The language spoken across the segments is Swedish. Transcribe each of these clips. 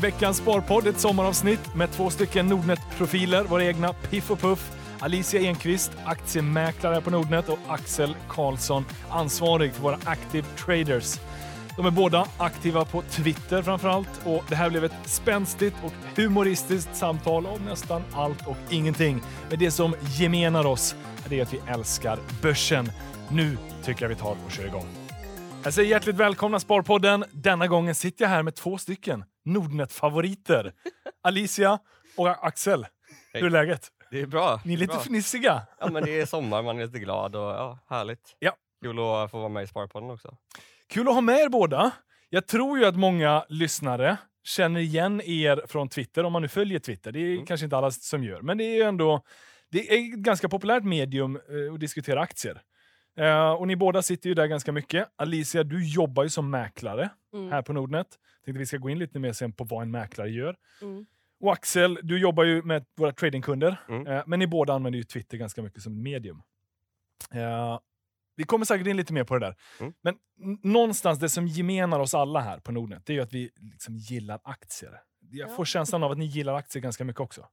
Veckans Sparpodd, ett sommaravsnitt med två stycken Nordnet-profiler, våra egna Piff och Puff. Alicia Enqvist, aktiemäklare på Nordnet och Axel Karlsson, ansvarig för våra Active Traders. De är båda aktiva på Twitter framförallt och det här blev ett spänstigt och humoristiskt samtal om nästan allt och ingenting. Men det som gemenar oss är att vi älskar börsen. Nu tycker jag vi tar och kör igång. Jag säger hjärtligt välkomna Sparpodden. Denna gången sitter jag här med två stycken Nordnet-favoriter. Alicia och Axel. Hur är läget? Det är bra. Ni är lite bra. fnissiga. Ja men det är sommar, man är lite glad och ja, härligt. Ja. Kul att få vara med i Sparpodden också. Kul att ha med er båda. Jag tror ju att många lyssnare känner igen er från Twitter, om man nu följer Twitter. Det är Mm. kanske inte alla som gör, men det är ju ändå det är ett ganska populärt medium eh, att diskutera aktier. Eh, och ni båda sitter ju där ganska mycket. Alicia, du jobbar ju som mäklare Mm. här på Nordnet. Tänkte vi ska gå in lite mer sen på vad en mäklare gör. Mm. Och Axel, du jobbar ju med våra tradingkunder, Mm. eh, men ni båda använder ju Twitter ganska mycket som medium. Eh, vi kommer säkert in lite mer på det där. Mm. Men någonstans det som gemenar oss alla här på Nordnet, det är ju att vi liksom gillar aktier. Jag Ja. får känslan av att ni gillar aktier ganska mycket också.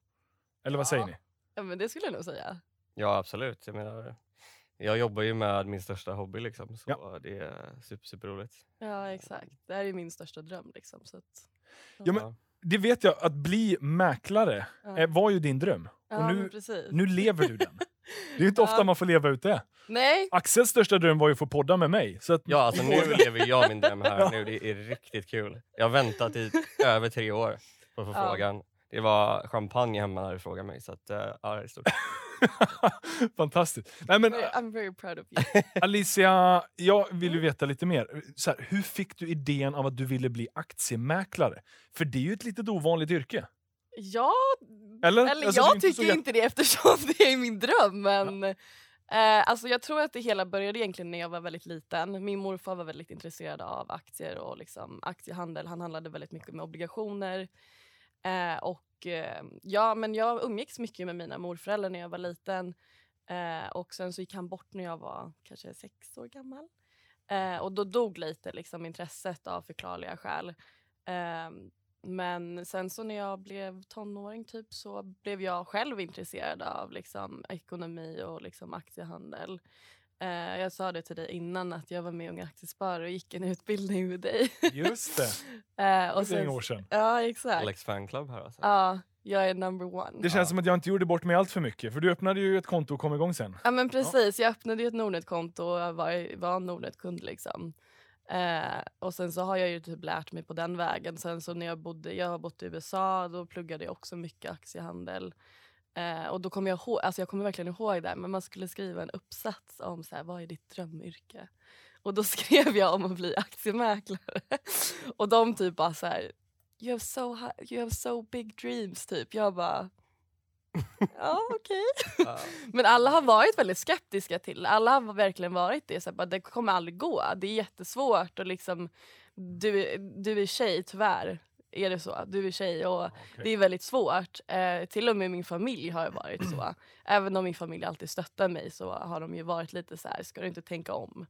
Eller vad Ja. säger ni? Ja men det skulle jag nog säga. Ja absolut. Jag menar, jag jobbar ju med min största hobby liksom, så Ja. det är super, superroligt. Ja exakt. Det här är min största dröm liksom. Så att, Ja, men- Det vet jag, att bli mäklare ja. eh, var ju din dröm. ja, och nu, nu lever du den. Det är ju inte ofta Ja. man får leva ut det. Nej, Axels största dröm var ju att få podda med mig. Så att, Ja alltså nu lever jag min dröm här Ja. nu, det är riktigt kul. Jag har väntat i över tre år på att få Ja. frågan. Det var champagne hemma när du frågade mig så att, eh, ja det är stort. Fantastiskt. Nej, men, I'm very proud of you. Alicia, jag vill ju veta lite mer. Så här, hur fick du idén av att du ville bli aktiemäklare? För det är ju ett litet ovanligt yrke. Ja, Eller? eller Alltså, jag inte tycker inte det eftersom det är min dröm. Men eh, alltså, jag tror att det hela började egentligen när jag var väldigt liten. Min morfar var väldigt intresserad av aktier och liksom, aktiehandel. Han handlade väldigt mycket med obligationer. Eh, och eh, ja, men jag umgicks mycket med mina morföräldrar när jag var liten. Eh, och sen så gick han bort när jag var kanske sex år gammal. Eh, och då dog lite liksom, intresset av förklarliga skäl. Ehm, men sen så när jag blev tonåring typ så blev jag själv intresserad av liksom, ekonomi och liksom, aktiehandel. Eh, jag sa det till dig innan att jag var med i Unga Aktiesparare och gick en utbildning med dig. Just det, Eh, och det är sen, några år sedan. ja exakt. Alex fanclub här alltså. Ja, jag är number one. Det känns Ja. som att jag inte gjorde bort mig allt för mycket. För du öppnade ju ett konto och kom igång sen. Ja men precis, jag öppnade ju ett Nordnet-konto och var, var en Nordnet-kund liksom. Eh, och sen så har jag ju typ lärt mig på den vägen. Sen så när jag bodde, jag har bott i USA, då pluggade jag också mycket aktiehandel. Eh, och då kommer jag ihåg, alltså jag kommer verkligen ihåg det men man skulle skriva en uppsats om så här, vad är ditt drömyrke? Och då skrev jag om att bli aktiemäklare. och de typ bara så här, you have so, high, you have so big dreams typ. Jag bara, ja okej. Ja. Men alla har varit väldigt skeptiska till. Alla har verkligen varit det. Så här, bara, det kommer aldrig gå. Det är jättesvårt. Och liksom, du, du är tjej, tyvärr. Är det så? Du är tjej och det är väldigt svårt. Eh, till och med min familj har varit så. Även om min familj alltid stöttar mig så har de ju varit lite så här, ska du inte tänka om?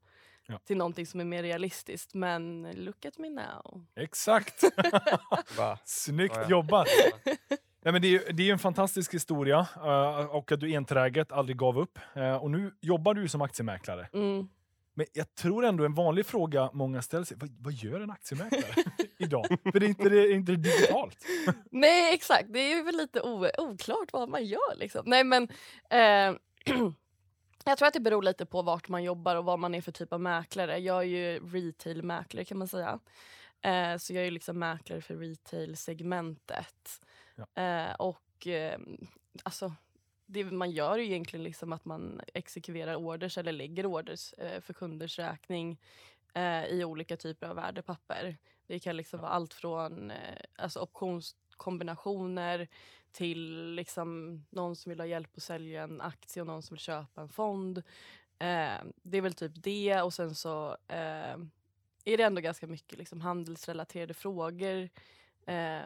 Ja. Till någonting som är mer realistiskt. Men look at me now. Exakt! Snyggt jobbat! Nej, men det, är, det är en fantastisk historia eh, och att du enträget aldrig gav upp. Eh, och nu jobbar du som aktiemäklare. Mm. Men jag tror ändå en vanlig fråga många ställer sig, vad, vad gör en aktiemäklare idag? För det är inte, det är inte digitalt. Nej exakt, det är väl lite oklart vad man gör. Liksom. Nej men eh, Jag tror att det beror lite på vart man jobbar och vad man är för typ av mäklare. Jag är ju retail-mäklare kan man säga. Eh, så jag är liksom mäklare för retail-segmentet. Eh, och eh, alltså, det man gör är ju egentligen liksom att man exekverar orders eller lägger orders eh, för kunders räkning eh, i olika typer av värdepapper. Det kan liksom vara allt från eh, alltså optionskombinationer till liksom någon som vill ha hjälp att sälja en aktie och någon som vill köpa en fond. Eh, det är väl typ det och sen så eh, är det ändå ganska mycket liksom handelsrelaterade frågor. Eh,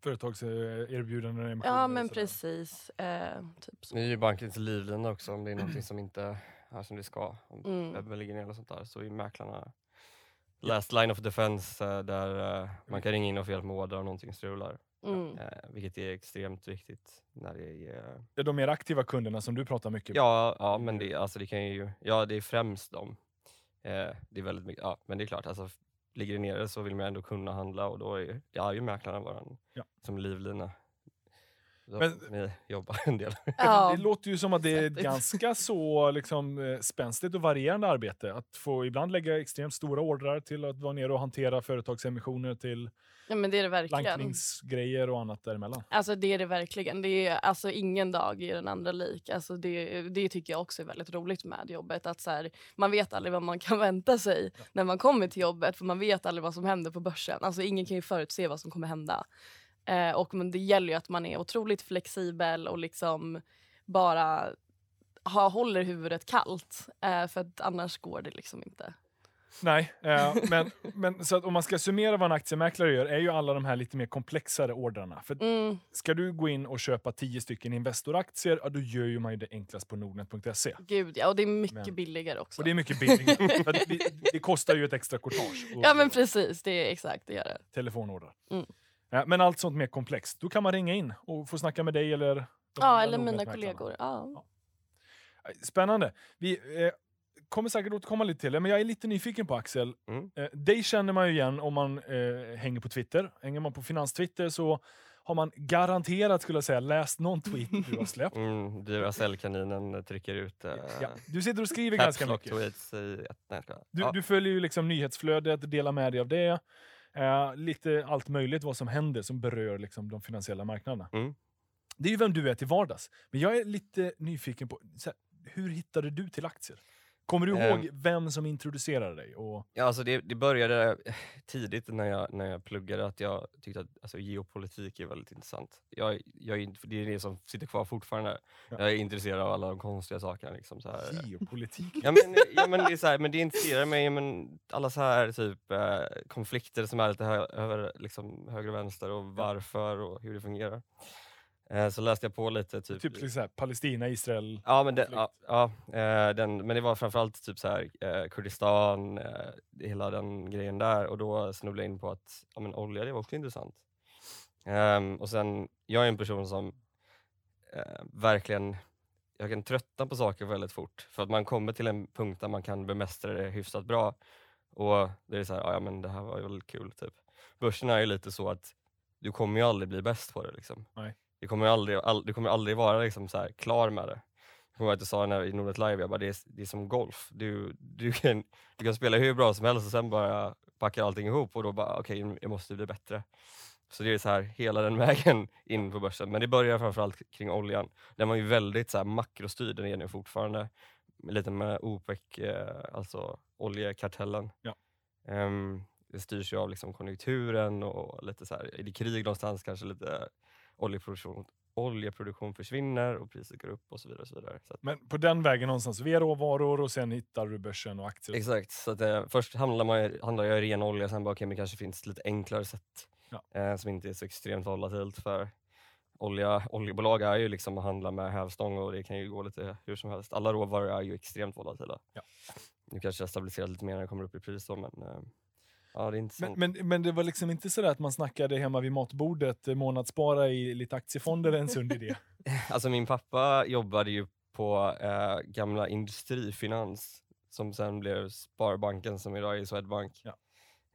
Företagserbjudanden, ja men sådär. precis. Eh, typ så. Ni är ju bankens livlina också om det är någonting som inte är som det ska. Om Mm. webben ligger ner och sånt där så är mäklarna last line of defense eh, där eh, man kan ringa in och få hjälp med order om någonting strular. Mm. Eh, vilket är extremt viktigt när det är... Det är de mer aktiva kunderna som du pratar mycket med. Ja, ja men det, alltså det kan ju, ja det är främst dem. Det är väldigt mycket, ja men det är klart, alltså, ligger det nere så vill man ändå kunna handla och då är ju, ja, är ju mäklarna våran Ja. som livlina. Men- vi jobbar en del. Ja. Det låter ju som att det är ett ganska så liksom, eh, spänstigt och varierande arbete. Att få ibland lägga extremt stora ordrar till att vara nere och hantera företagsemissioner till ja, men det är det verkligen. lankningsgrejer och annat däremellan. Alltså det är det verkligen. Det är alltså ingen dag är den andra lik. Alltså det, det tycker jag också är väldigt roligt med jobbet. Att så här, man vet aldrig vad man kan vänta sig när man kommer till jobbet för man vet aldrig vad som händer på börsen. Alltså ingen kan ju förutse vad som kommer hända. Eh, och men det gäller ju att man är otroligt flexibel och liksom bara ha, håller huvudet kallt. Eh, för att annars går det liksom inte. Nej, eh, men, men så att om man ska summera vad en aktiemäklare gör är ju alla de här lite mer komplexare ordrarna. För Mm, ska du gå in och köpa 10 stycken Investoraktier, ja, då gör ju man ju det enklast på nordnet.se. gud ja, och det är mycket Men- billigare också. Och det är mycket billigare. Det, det kostar ju ett extra courtage. och- Ja men precis, det är exakt det gör det. telefonordrar. Mm. Ja, men allt sånt mer komplext, då kan man ringa in och få snacka med dig eller Ja, eller mina kollegor. Ja. Spännande. Vi eh, kommer säkert återkomma lite till det, men jag är lite nyfiken på Axel. Mm. Eh, dig känner man ju igen om man eh, hänger på Twitter. Hänger man på Finanstwitter så har man garanterat, skulle jag säga, läst någon tweet du har släppt. Mm, Duracell-kaninen trycker ut eh, Ja, du sitter och skriver ganska mycket. tweets i ett... Nej, skojar. Du, ja. du följer ju liksom nyhetsflödet, delar med dig av det. Eh, lite allt möjligt vad som händer som berör liksom, de finansiella marknaderna. Mm. Det är ju vem du är till vardags. Men jag är lite nyfiken på, här, hur hittade du till aktier? Kommer du Ehm. ihåg vem som introducerade dig? Och, Ja, alltså det, det började tidigt när jag, när jag pluggade att jag tyckte att alltså, geopolitik är väldigt intressant. Jag, jag, det är det som sitter kvar fortfarande. Ja. Jag är intresserad av alla de konstiga sakerna. Liksom, så här. geopolitik? Ja, men, ja, men det, är så här, men det intresserar mig, men alla så här typ eh, konflikter som är lite hö, över, liksom, höger och vänster och varför och hur det fungerar. Eh, så läste jag på lite. Typ, Typ så här, Palestina, Israel. Ja, men, det, ja, ja, eh, den, men det var framförallt typ så här, eh, Kurdistan, hela den grejen där och då snubblade jag in på att ja, men olja det var också intressant. Ehm, och sen, jag är en person som eh, verkligen, jag kan tröttna på saker väldigt fort för att man kommer till en punkt där man kan bemästra det hyfsat bra och det är så här, ja men det här var ju väldigt kul typ. Börsen är ju lite så att du kommer ju aldrig bli bäst på det liksom. Nej. Du kommer aldrig, all, du kommer aldrig vara liksom så här klar med det. Jag kommer ihåg att jag sa när, i Nordnet Live, jag bara, det, är, det är som golf. Du, du, kan, du kan spela hur bra som helst och sen bara packar allting ihop och då bara, okej, jag måste bli bättre. Så det är så här hela den vägen in på börsen. Men det börjar framförallt kring oljan. Den var ju väldigt så här makrostyrd, den är den fortfarande. Lite med OPEC, eh, alltså oljekartellen. Ja. Ehm, det styrs ju av liksom konjunkturen och lite så här, är det krig någonstans kanske lite oljeproduktion, oljeproduktion försvinner och priset går upp och så vidare. Och så vidare. Så Men på den vägen någonstans, via råvaror och sen hittar du börsen och aktier. Exakt, så att, eh, först handlar, man, handlar jag i ren olja, sen bara okej, men det kanske finns lite enklare sätt Ja. eh, som inte är så extremt volatilt för olja, oljebolag är ju liksom att handla med hävstång och det kan ju gå lite hur som helst. Alla råvaror är ju extremt volatila. Ja. Nu kanske det stabiliserat lite mer när det kommer upp i pris då, men eh, ja, det är Men, intressant. men, men det var liksom inte så att man snackade hemma vid matbordet, eh, månadsspara i lite aktiefonder, en sund idé. Alltså min pappa jobbade ju på eh, gamla Industrifinans som sen blev Sparbanken som idag är Swedbank. Ja.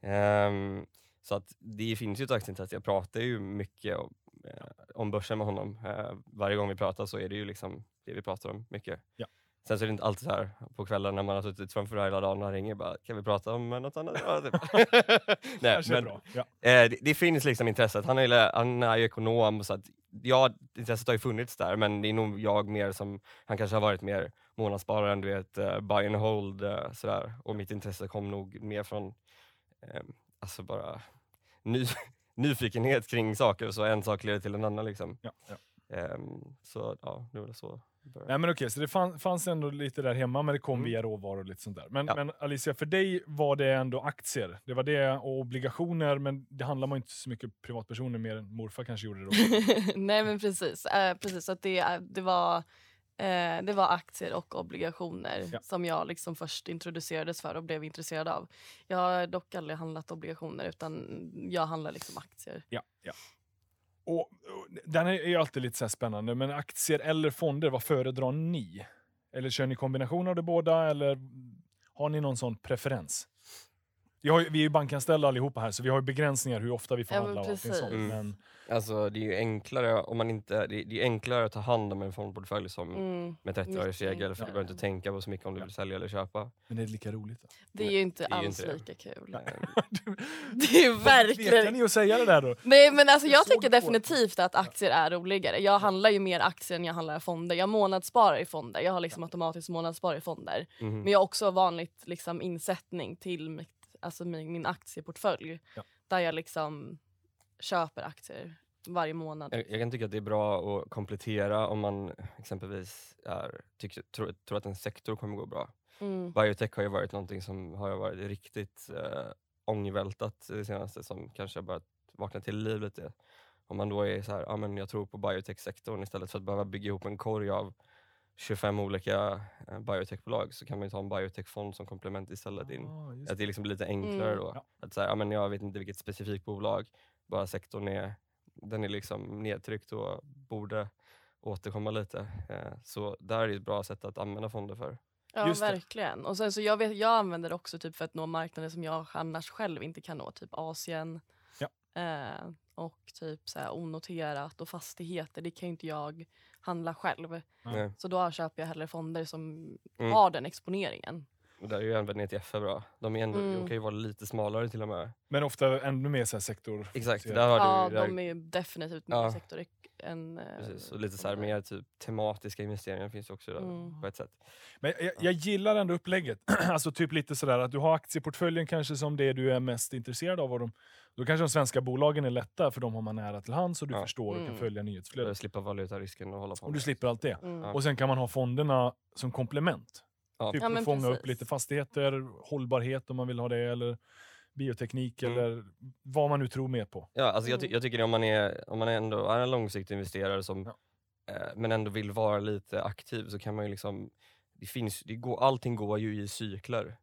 Ehm, så att det finns ju ett aktieintresse. Jag pratar ju mycket om, eh, om börsen med honom. Eh, varje gång vi pratar så är det ju liksom det vi pratar om mycket. Ja. Sen så är det inte alltid så här på kvällen när man har suttit framför det här hela dagen och ringer bara kan vi prata om något annat? Typ. Nej, men. Ja. Eh, det, det finns liksom intresset. Han är, han är ju ekonom så att ja, intresset har ju funnits där men det är nog jag mer som, han kanske har varit mer månadsspararen, du vet, uh, buy and hold uh, sådär. Och mitt intresse kom nog mer från, eh, alltså bara ny, nyfikenhet kring saker så en sak leder till en annan liksom. Ja, ja. Ehm, så ja, det var så. Nej, men okej, så det fann, fanns ändå lite där hemma, men det kom Mm. via råvaror och lite sånt där. Men, Ja. men Alicia, för dig var det ändå aktier. Det var det och obligationer, men det handlar man inte så mycket privatpersoner mer än morfar kanske gjorde det då. Nej men precis. Eh, precis att det, det var Eh, det var aktier och obligationer Ja. som jag liksom först introducerades för och blev intresserad av. Jag har dock aldrig handlat obligationer utan jag handlar liksom aktier. Ja, ja. Och, och, den är ju alltid lite så här spännande, men aktier eller fonder, vad föredrar ni? Eller kör ni kombination av de båda, eller har ni någon sån preferens? Vi, har, vi är ju bankanställda allihopa här, så vi har ju begränsningar hur ofta vi får Ja, men handla och sånt. Mm. Men, Alltså det är ju enklare om man inte, det är, det är enklare att ta hand om en fondportfölj som Mm. med 30 mycket års regel för du behöver inte tänka på så mycket om du vill sälja eller köpa. men det är lika roligt. Då. Det är ju inte det alls inte det. lika kul. Det är ju verkligen... ni att säga det där då? Nej men alltså jag Jag tycker det definitivt att aktier är roligare. Jag handlar ju mer aktier än jag handlar fonder. Jag månadssparar i fonder. Jag har liksom automatiskt månadsspar i fonder. mhm. Men jag har också vanligt liksom, insättning till mitt, alltså min, min aktieportfölj. Ja. Där jag liksom köper aktier varje månad. Jag, jag kan tycka att det är bra att komplettera om man exempelvis är, tycker, tror, tror att en sektor kommer gå bra. Mm. Biotech har ju varit någonting som har varit riktigt eh, ångvältat det senaste som kanske har börjat vakna till liv lite. Om man då är så här, ja men jag tror på biotech-sektorn istället för att behöva bygga ihop en korg av 25 olika eh, biotechbolag så kan man ju ta en biotech-fond som komplement istället in. Ah, just Att det är liksom lite enklare Mm. då. Ja. Att så här, ja, men jag vet inte vilket specifikt bolag, bara sektorn är, den är liksom nedtryckt och borde återkomma lite. Eh, så där är det ett bra sätt att använda fonder för. Ja Just det. verkligen. Och sen så jag, vet, jag använder det också typ för att nå marknader som jag annars själv inte kan nå. Typ Asien. Ja. Eh, och typ så här onoterat och fastigheter. Det kan ju inte jag handla själv. Nej. Så då köper jag hellre fonder som Mm. har den exponeringen. Och där är ju även ETF bra. De, är ändå, de Mm. kan ju vara lite smalare till och med. Men ofta ännu mer så här sektor. Exakt, där har Ja, du där, de är ju definitivt mer Ja. sektor eh, precis, och lite så här fonder. mer typ tematiska investeringar finns också där, Mm. på ett sätt. Men jag, jag gillar ändå upplägget. alltså typ lite sådär att du har aktieportföljen kanske som det du är mest intresserad av. Och de, då kanske de svenska bolagen är lätta för de har man nära till hands och du Ja. förstår och kan Mm. följa För nyhetsflödet. att slippa valutarisken och hålla på Och med du det. slipper allt det. Mm. Och sen kan man ha fonderna som komplement. Ja. Typ Ja, fånga upp precis. lite fastigheter, hållbarhet om man vill ha det, eller bioteknik Mm. eller vad man nu tror mer på. Ja, alltså jag, ty- Mm. jag tycker det om man är, om man är ändå är en långsiktig investerare som, Ja. eh, men ändå vill vara lite aktiv så kan man ju liksom, det finns, det går, allting går ju i cykler.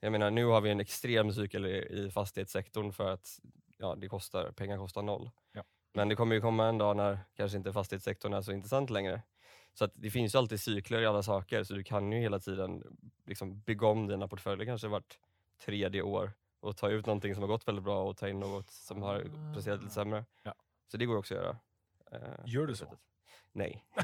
Jag menar nu har vi en extrem cykel i, i fastighetssektorn för att ja, det kostar, pengar kostar noll. Ja. Men det kommer ju komma en dag när kanske inte fastighetssektorn är så intressant längre. Så att det finns ju alltid cykler i alla saker så du kan ju hela tiden liksom bygga om dina portföljer kanske vart tredje år och ta ut någonting som har gått väldigt bra och ta in något som har presterat lite sämre. Ja. Så det går också att göra. Eh, Gör du så? Nej.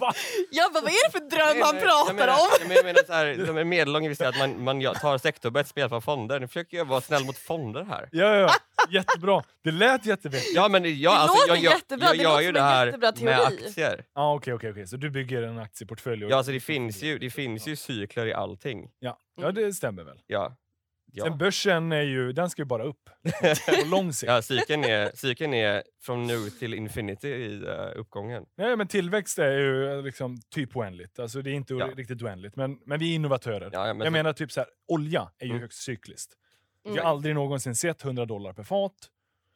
Va? Jag bara, vad är det för dröm han jag pratar menar, om? Jag menar, jag menar så här, som en medellång investerare, att man, man tar sektorbets med hjälp av fonder. Nu försöker jag vara snäll mot fonder här. Ja, ja, ja. Jättebra. Det lät jättevettigt. Ja men jag, alltså, jag, låter jag, jättebra, jag det gör ju det här med aktier. Ja, okej, okej, okej. Så du bygger en aktieportfölj? och- Ja, alltså det finns ju, det finns ju cykler i allting. Ja, ja det stämmer väl. Ja. Ja. Sen börsen är ju, den ska ju bara upp. På lång sikt. Ja, cykeln är, cykeln är från nu till infinity i uh, uppgången. Nej, men tillväxt är ju eh, liksom typ oändligt. Alltså det är inte Ja. riktigt oändligt, men, men vi är innovatörer. Ja, ja, men jag så- menar typ så här, olja är ju Mm. högst cykliskt. Vi Mm. har aldrig någonsin sett 100 dollar per fat.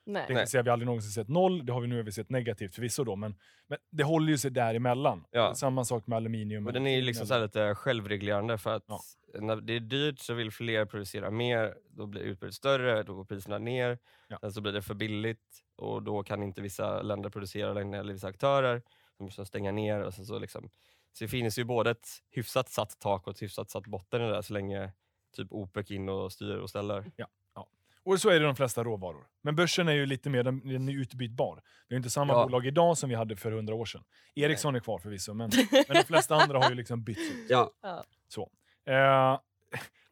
Nej. Det kan säga vi har aldrig någonsin sett noll. Det har vi nu har vi sett negativt förvisso då, men, men det håller ju sig däremellan. Ja. Samma sak med aluminium. Men den är ju liksom så här lite självreglerande för att Ja. när det är dyrt så vill fler producera mer, då blir utbudet större, då går priserna ner. Ja. Sen så blir det för billigt och då kan inte vissa länder producera längre, eller vissa aktörer. De måste stänga ner. Och sen så, liksom. så det finns ju både ett hyfsat satt tak och ett hyfsat satt botten i det där så länge typ OPEC in och styr och ställer. Och så är det de flesta råvaror. Men börsen är ju lite mer den, den är utbytbar. Vi har inte samma Ja. bolag idag som vi hade för 100 år sedan. Ericsson är kvar förvisso, men, men de flesta andra har ju liksom bytts ut. Ja. Så. Eh,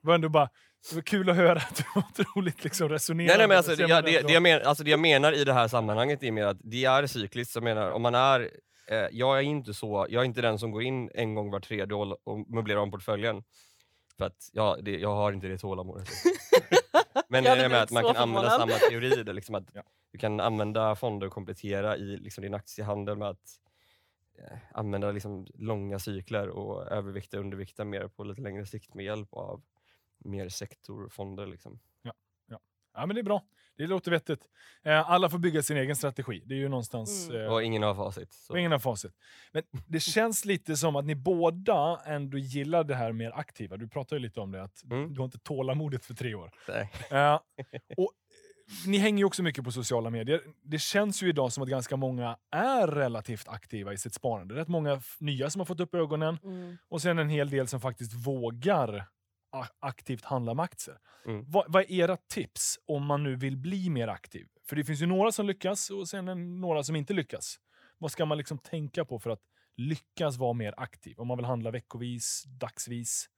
det var ändå bara det var kul att höra att du var otroligt liksom resonerande. Nej, nej, men alltså, det, jag, det, jag men, alltså, det jag menar i det här sammanhanget är mer att det är cykliskt. Jag menar, om man är, eh, jag är inte så, jag är inte den som går in en gång var tredje år och möblerar om portföljen. För att ja, det, jag har inte det tålamodet. men det är med att man kan använda samma teori. Där, liksom att Ja. Du kan använda fonder och komplettera i liksom, din aktiehandel med att eh, använda liksom, långa cykler och övervikta och undervikta mer på lite längre sikt med hjälp av mer sektorfonder. Liksom. Ja, men det är bra. Det låter vettigt. Eh, alla får bygga sin egen strategi. Det är ju någonstans... Mm. Eh, Och ingen har facit. Så. och ingen har facit. Men det känns lite som att ni båda ändå gillar det här mer aktiva. Du pratade ju lite om det, att Mm. du har inte tålamodet för tre år. Nej. Eh, och ni hänger ju också mycket på sociala medier. Det känns ju idag som att ganska många är relativt aktiva i sitt sparande. Rätt många nya som har fått upp ögonen Mm. och sen en hel del som faktiskt vågar aktivt handla med aktier. Mm. Vad, vad är era tips om man nu vill bli mer aktiv? För det finns ju några som lyckas och sen en, några som inte lyckas. Vad ska man liksom tänka på för att lyckas vara mer aktiv? Om man vill handla veckovis, dagsvis?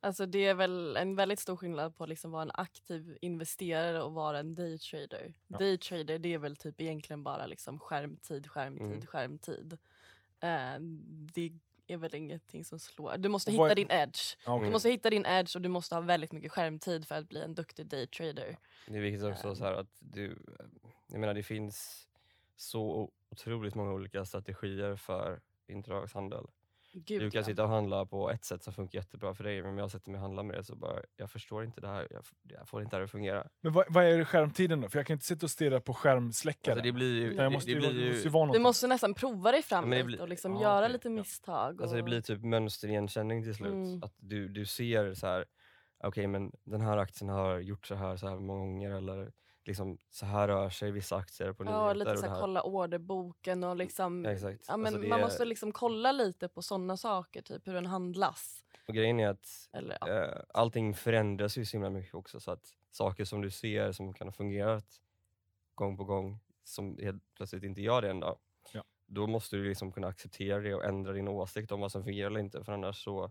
Alltså det är väl en väldigt stor skillnad på att liksom vara en aktiv investerare och vara en daytrader. Ja. Daytrader det är väl typ egentligen bara liksom skärmtid, skärmtid, Mm. skärmtid. Eh, det är väl ingenting som slår. Du måste hitta vad din edge. Du måste hitta din edge och du måste ha väldigt mycket skärmtid för att bli en duktig daytrader. Det är viktigt också så här att du, jag menar det finns så otroligt många olika strategier för intragshandel. Gud, Du kan ja. sitta och handla på ett sätt som funkar jättebra för dig men om jag sätter mig och handlar med det så bara, jag förstår inte det här, jag, jag får inte det här att fungera. Men vad, vad är skärmtiden då? För jag kan inte sitta och stirra på skärmsläckare. Alltså det blir ju, det, jag måste det ju, blir det måste ju ju vara Du måste nästan prova dig fram Ja, blir- och liksom ja, göra okej, lite ja. misstag. Alltså det och- blir typ mönsterigenkänning till slut. Mm. Att du, du ser så här, okej men den här aktien har gjort så här så här många gånger eller liksom så här rör sig vissa aktier på nyheter. Ja, lite och så här, här. kolla orderboken och liksom... Ja, exakt. Ja, men Alltså man är- måste liksom kolla lite på sådana saker, typ hur den handlas. Och grejen är att Eller, ja. eh, allting förändras ju så himla mycket också så att saker som du ser som kan ha fungerat gång på gång som helt plötsligt inte gör det en dag. Ja. Då måste du liksom kunna acceptera det och ändra din åsikt om vad som fungerar eller inte för annars så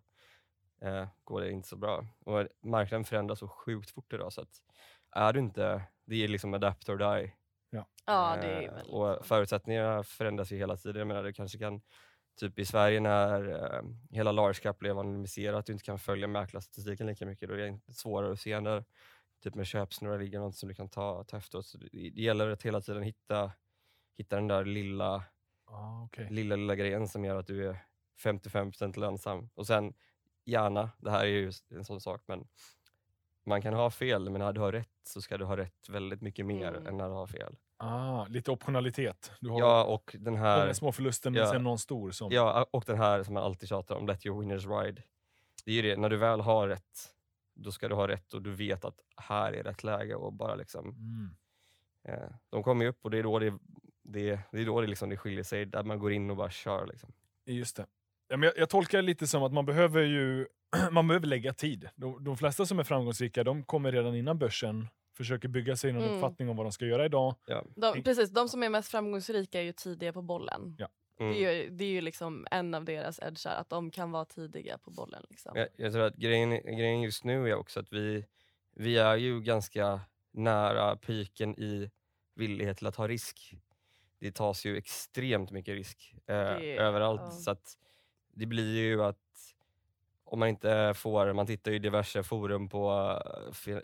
eh, går det inte så bra. Och marknaden förändras så sjukt fort idag så att är du inte, det är liksom adapt or die. ja, det är Eh, väl och förutsättningarna förändras ju hela tiden. Jag menar, det kanske kan, typ i Sverige när eh, hela large cap blev anonymiserat, du inte kan följa mäklarstatistiken lika mycket, då är det svårare att se när typ med köpsnurra ligger något som du kan ta, ta efteråt. Så det, det gäller att hela tiden hitta, hitta den där lilla, Ah, okej. lilla, lilla grejen som gör att du är 55% lönsam. Och sen gärna, det här är ju en sån sak, men man kan ha fel, men när du har rätt så ska du ha rätt väldigt mycket mer Mm. än när du har fel. ah, lite optionalitet. Du har Ja, och den här... många små förluster men Ja. sen någon stor som... Ja, och den här som man alltid tjatar om, let your winners ride. Det är ju det, när du väl har rätt, då ska du ha rätt och du vet att här är rätt läge och bara liksom, Mm. eh, de kommer ju upp och det är då det, det, det, är då det, liksom, det skiljer sig, där man går in och bara kör. Liksom. Just det. Ja, men jag, jag tolkar det lite som att man behöver ju man behöver lägga tid. De, de flesta som är framgångsrika de kommer redan innan börsen försöker bygga sig någon Mm. uppfattning om vad de ska göra idag. Ja. de, precis, de som är mest framgångsrika är ju tidiga på bollen. Ja. Mm. Det, är ju, det är ju liksom en av deras edgar, att de kan vara tidiga på bollen. Liksom. Jag, jag tror att grejen, grejen just nu är också att vi, vi är ju ganska nära piken i villighet till att ta risk. Det tas ju extremt mycket risk eh, Det- överallt. ja. Så att det blir ju att om man inte får, man tittar ju i diverse forum på,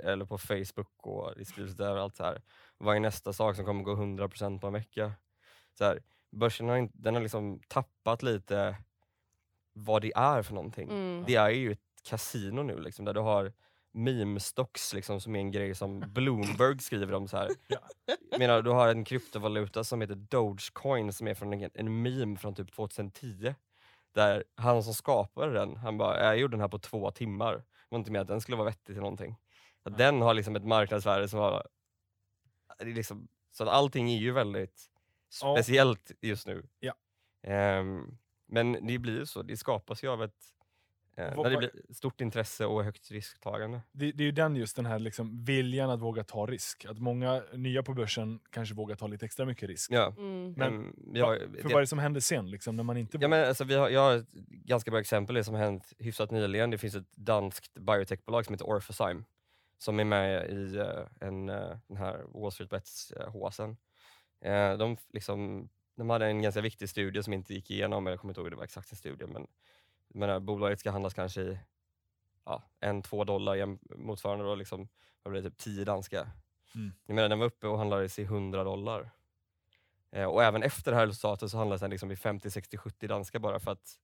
eller på Facebook och det skrivs där överallt så här. Vad är nästa sak som kommer gå 100% på en vecka? Så här, börsen har, inte, den har liksom tappat lite vad det är för någonting. Mm. Det är ju ett kasino nu liksom, där du har meme-stocks liksom, som är en grej som Bloomberg skriver om. så här. Ja. Jag menar, du har en kryptovaluta som heter Dogecoin som är från en, en meme från typ 2010. Där han som skapade den, han bara, jag gjorde den här på två timmar. Det var inte med att den skulle vara vettig till någonting. Så Nej. Den har liksom ett marknadsvärde som var... Liksom, så att allting är ju väldigt speciellt just nu. Ja. Ehm, men det blir ju så, det skapas ju av ett eh, när det blir stort intresse och högt risktagande. Det, det är ju den just den här liksom viljan att våga ta risk. Att många nya på börsen kanske vågar ta lite extra mycket risk. Ja. Mm. Men ehm, vi har, För vad är det som händer sen liksom, när man inte Ja, men alltså, vi har, jag har ett ganska bra exempel det som har hänt hyfsat nyligen. Det finns ett danskt biotechbolag som heter Orphazyme som är med i eh, en, eh, den här Wall Street Bets uh. Eh, de, liksom, de hade en ganska viktig studie som inte gick igenom, jag kommer inte ihåg det var exakt en studie, men menar, bolaget ska handlas kanske i ja, en, två dollar motsvarande då liksom, vad blir det, typ 10 danska. Mm. Jag menar, den var uppe och handlades i 100 dollar. Eh, och även efter det här resultatet så handlas den liksom i 50, 60, 70 danska bara för att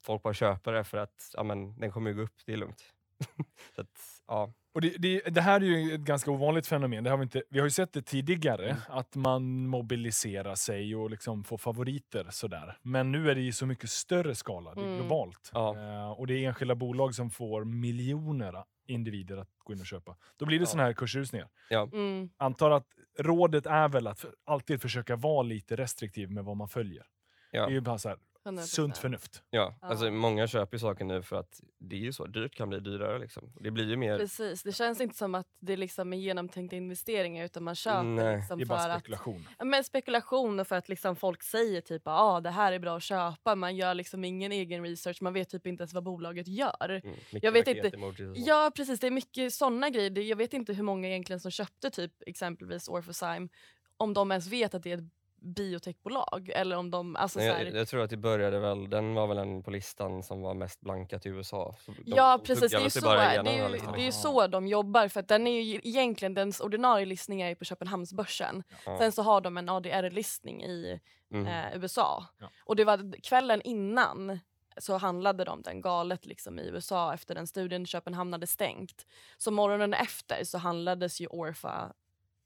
folk bara köper det för att ja, men, den kommer ju gå upp, det är lugnt. så att, ja. Och det, det, det här är ju ett ganska ovanligt fenomen. Det har vi, inte, vi har ju sett det tidigare, Mm. att man mobiliserar sig och liksom får favoriter. Sådär. Men nu är det i så mycket större skala, det är Mm. globalt. Ja. Eh, och det är enskilda bolag som får miljoner individer att gå in och köpa. Då blir det Ja. såna här kursrusningar. Mm. Antar att rådet är väl att alltid försöka vara lite restriktiv med vad man följer. Ja. Det är ju bara så här, 100%. Sunt förnuft. Ja, alltså Ja. många köper ju saker nu för att det är ju så, dyrt kan bli dyrare liksom. Det blir ju mer, Precis, det känns inte som att det liksom är genomtänkta investeringar utan man köper Nej, liksom Det är bara att spekulation. Ja, Men spekulation och för att liksom folk säger typ att ah, det här är bra att köpa. Man gör liksom ingen egen research, man vet typ inte ens vad bolaget gör. mm, Jag vet inte. Ja precis, det är mycket sådana grejer. Jag vet inte hur många egentligen som köpte typ exempelvis Orphozyme. Om de ens vet att det är ett biotechbolag eller om de... Alltså, Nej, så här, jag, jag tror att det började väl, den var väl en på listan som var mest blankat i USA. Så de- Ja de precis, det är, ju så, det, den är det är ju så de jobbar för att den är ju egentligen, dens ordinarie listning är ju på Köpenhamnsbörsen. Ja. Sen så har de en ADR-listning i Mm. eh, USA. Ja. Och det var kvällen innan så handlade de den galet liksom i USA efter den studien Köpenhamn hade stängt. Så morgonen efter så handlades ju Orpha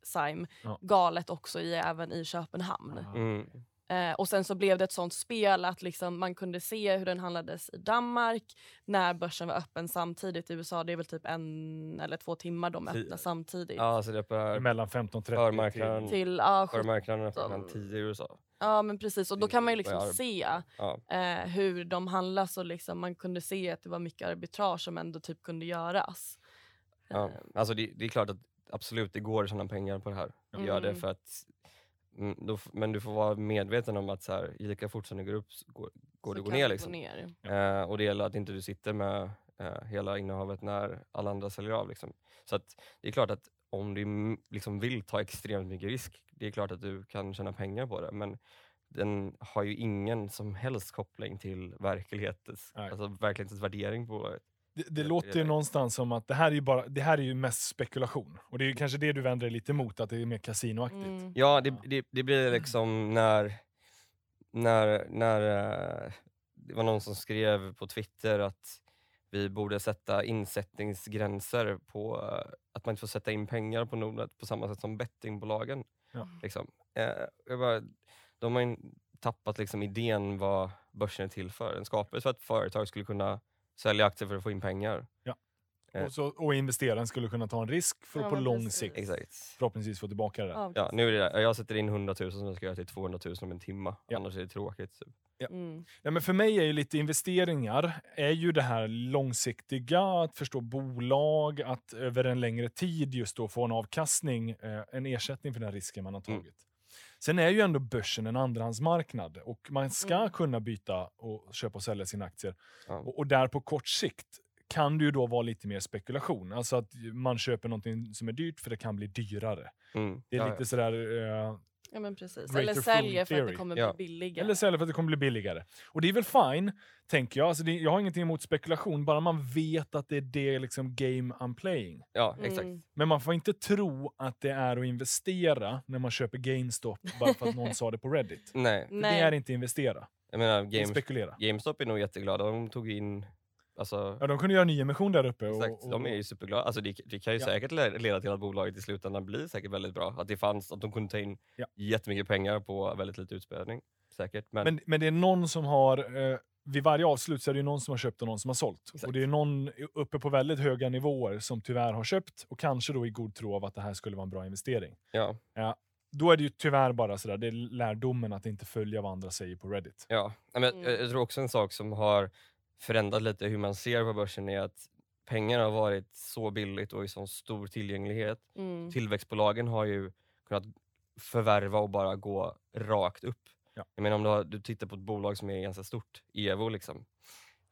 Sime Ja. galet också i, även i Köpenhamn. Mm. Eh, och sen så blev det ett sånt spel att liksom man kunde se hur den handlades i Danmark när börsen var öppen samtidigt. I USA det är väl typ en eller två timmar de öppnar samtidigt. Ja, så det öppnar Mellan 15-30 förmarknaden, Till, sjut- förmarknaden öppnar klockan 10 i USA. ja men precis och då kan man ju är liksom se Ja. eh, hur de handlas och liksom man kunde se att det var mycket arbitrage som ändå typ kunde göras. Ja. Eh, Alltså det, det är klart att absolut det går att tjäna pengar på det här. Det gör det Mm. för att mm, då, men du får vara medveten om att så här, lika fort som det går upp går, går att gå ner. Liksom. gå ner. Eh, och det gäller att inte du sitter med eh, hela innehavet när alla andra säljer av. Liksom. Så att det är klart att om du mm, liksom vill ta extremt mycket risk, det är klart att du kan tjäna pengar på det. Men den har ju ingen som helst koppling till verklighetens, Nej. alltså verklighetens värdering på bolaget. Det, det låter ju någonstans som att det här är ju, bara, det här är ju mest spekulation. Och det är ju kanske det du vänder dig lite emot, att det är mer kasinoaktigt. Mm. Ja, det, det, det blir liksom när, när, när eh, det var någon som skrev på Twitter att vi borde sätta insättningsgränser på eh, att man inte får sätta in pengar på Nordnet på samma sätt som bettingbolagen. Ja. Liksom. Eh, jag bara, de har ju tappat liksom idén vad börsen är till för. Den skapades för att företag skulle kunna sälja aktier för att få in pengar. Eh. Och, så, och investeraren skulle kunna ta en risk för att Ja, på lång precis. sikt Exakt. förhoppningsvis få tillbaka det där. Ja, Ja, nu är det där. Jag sätter in 100 000 som jag ska göra till 200 000 om en timme. Ja. Annars är det tråkigt. Typ. Mm. Ja, men för mig är ju lite investeringar är ju det här långsiktiga, att förstå bolag, att över en längre tid just då få en avkastning, eh, en ersättning för den risken man har Mm. Sen är ju ändå börsen en andrahandsmarknad och man ska Mm. kunna byta och köpa och sälja sina aktier. Ja. Och, och där på kort sikt kan det ju då vara lite mer spekulation. Alltså att man köper någonting som är dyrt för det kan bli dyrare. Mm. Det är Ja, lite sådär... Eh, Ja men precis. Eller säljer för att det kommer Ja. bli billigare. Eller sälja för att det kommer bli billigare. Och det är väl fine, tänker jag. Alltså det, jag har ingenting emot spekulation, bara man vet att det är det liksom game I'm playing. Ja, exakt. Mm. Men man får inte tro att det är att investera när man köper GameStop bara för att någon sa det på Reddit. Nej, Det Nej. är inte investera, jag menar det är Games, spekulera. GameStop är nog jätteglada. De tog in... Alltså, Ja, de kunde göra nyemission där uppe. Och, exakt, och, de är ju superglada. Alltså, det, det kan ju Ja. säkert le- leda till att bolaget i slutändan blir säkert väldigt bra. Att det fanns, att de kunde ta in Ja. jättemycket pengar på väldigt lite utspädning. Säkert. Men, men, men det är någon som har, eh, vid varje avslut så är det ju någon som har köpt och någon som har sålt. Exakt. Och det är någon uppe på väldigt höga nivåer som tyvärr har köpt och kanske då i god tro av att det här skulle vara en bra investering. ja, Då är det ju tyvärr bara sådär, det är lärdomen att inte följa vad andra säger på Reddit. ja. Men, Mm. jag, jag tror också en sak som har förändrat lite hur man ser på börsen är att pengar har varit så billigt och i så stor tillgänglighet. Mm. tillväxtbolagen har ju kunnat förvärva och bara gå rakt upp. Ja. Jag menar om du, har, du tittar på ett bolag som är ganska stort, Evo liksom.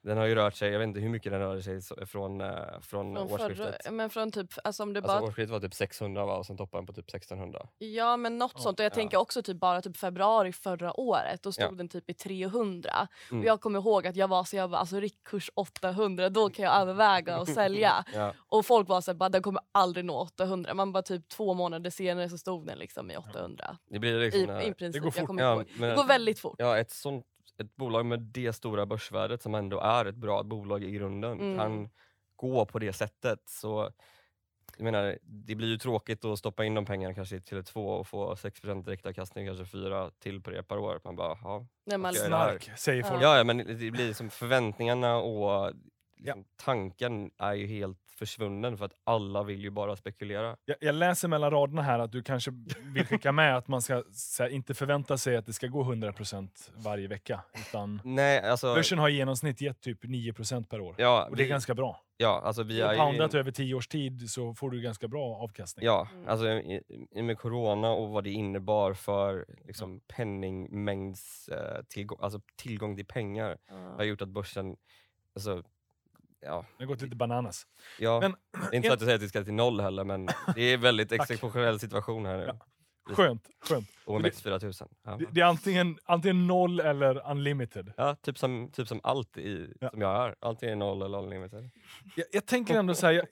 Den har ju rört sig, jag vet inte hur mycket den rörde sig så- från, eh, från, Från årsskiftet. förra, men från typ, alltså om du Alltså bara årsskiftet var typ 600 va? och sen toppade den på typ 1600. Ja men något Ja, sånt och jag ja. tänker också typ bara typ februari förra året då stod Ja. den typ i 300 Mm. och jag kommer ihåg att jag var så jag var alltså riktkurs 800 då kan jag överväga att sälja Ja, och folk var så här, bara den kommer aldrig nå 800 man bara typ två månader senare så stod den liksom i 800 det blir i, liksom... när- i princip. går jag fort. ja, men, Det går väldigt fort. ja, ett sånt ett bolag med det stora börsvärdet som ändå är ett bra bolag i grunden Mm. kan gå på det sättet. Så jag menar, det blir ju tråkigt att stoppa in de pengarna kanske i Tele2 och få 6% direktavkastning, kanske 4 till på det per år. Man bara, ja. Man här- Snark, säger folk. Ja, ja, men det blir som förväntningarna och liksom, tanken är ju helt försvunnen för att alla vill ju bara spekulera. Jag, jag läser mellan raderna här att du kanske vill skicka med att man ska här, inte förvänta sig att det ska gå 100% varje vecka. Utan Nej, alltså... börsen har i genomsnitt gett typ 9% per år. Ja, Och det är vi, ganska bra. ja, alltså vi är ju... poundat över 10 års tid så får du ganska bra avkastning. Ja, Mm. alltså i, i med corona och vad det innebar för liksom, penningmängds eh, tillgång, alltså tillgång till pengar ja. har gjort att börsen, alltså, ja, Det har gått lite bananas. ja Men- det är inte så att jag säger att det ska till noll heller men det är en väldigt exceptionell situation här nu. Ja. Skönt, skönt. OMX 4000. Ja. Det, det är antingen, antingen noll eller unlimited. Ja, typ som, typ som allt i, Ja. som jag är. Antingen noll eller unlimited. Jag, jag tänker ändå så här, jag-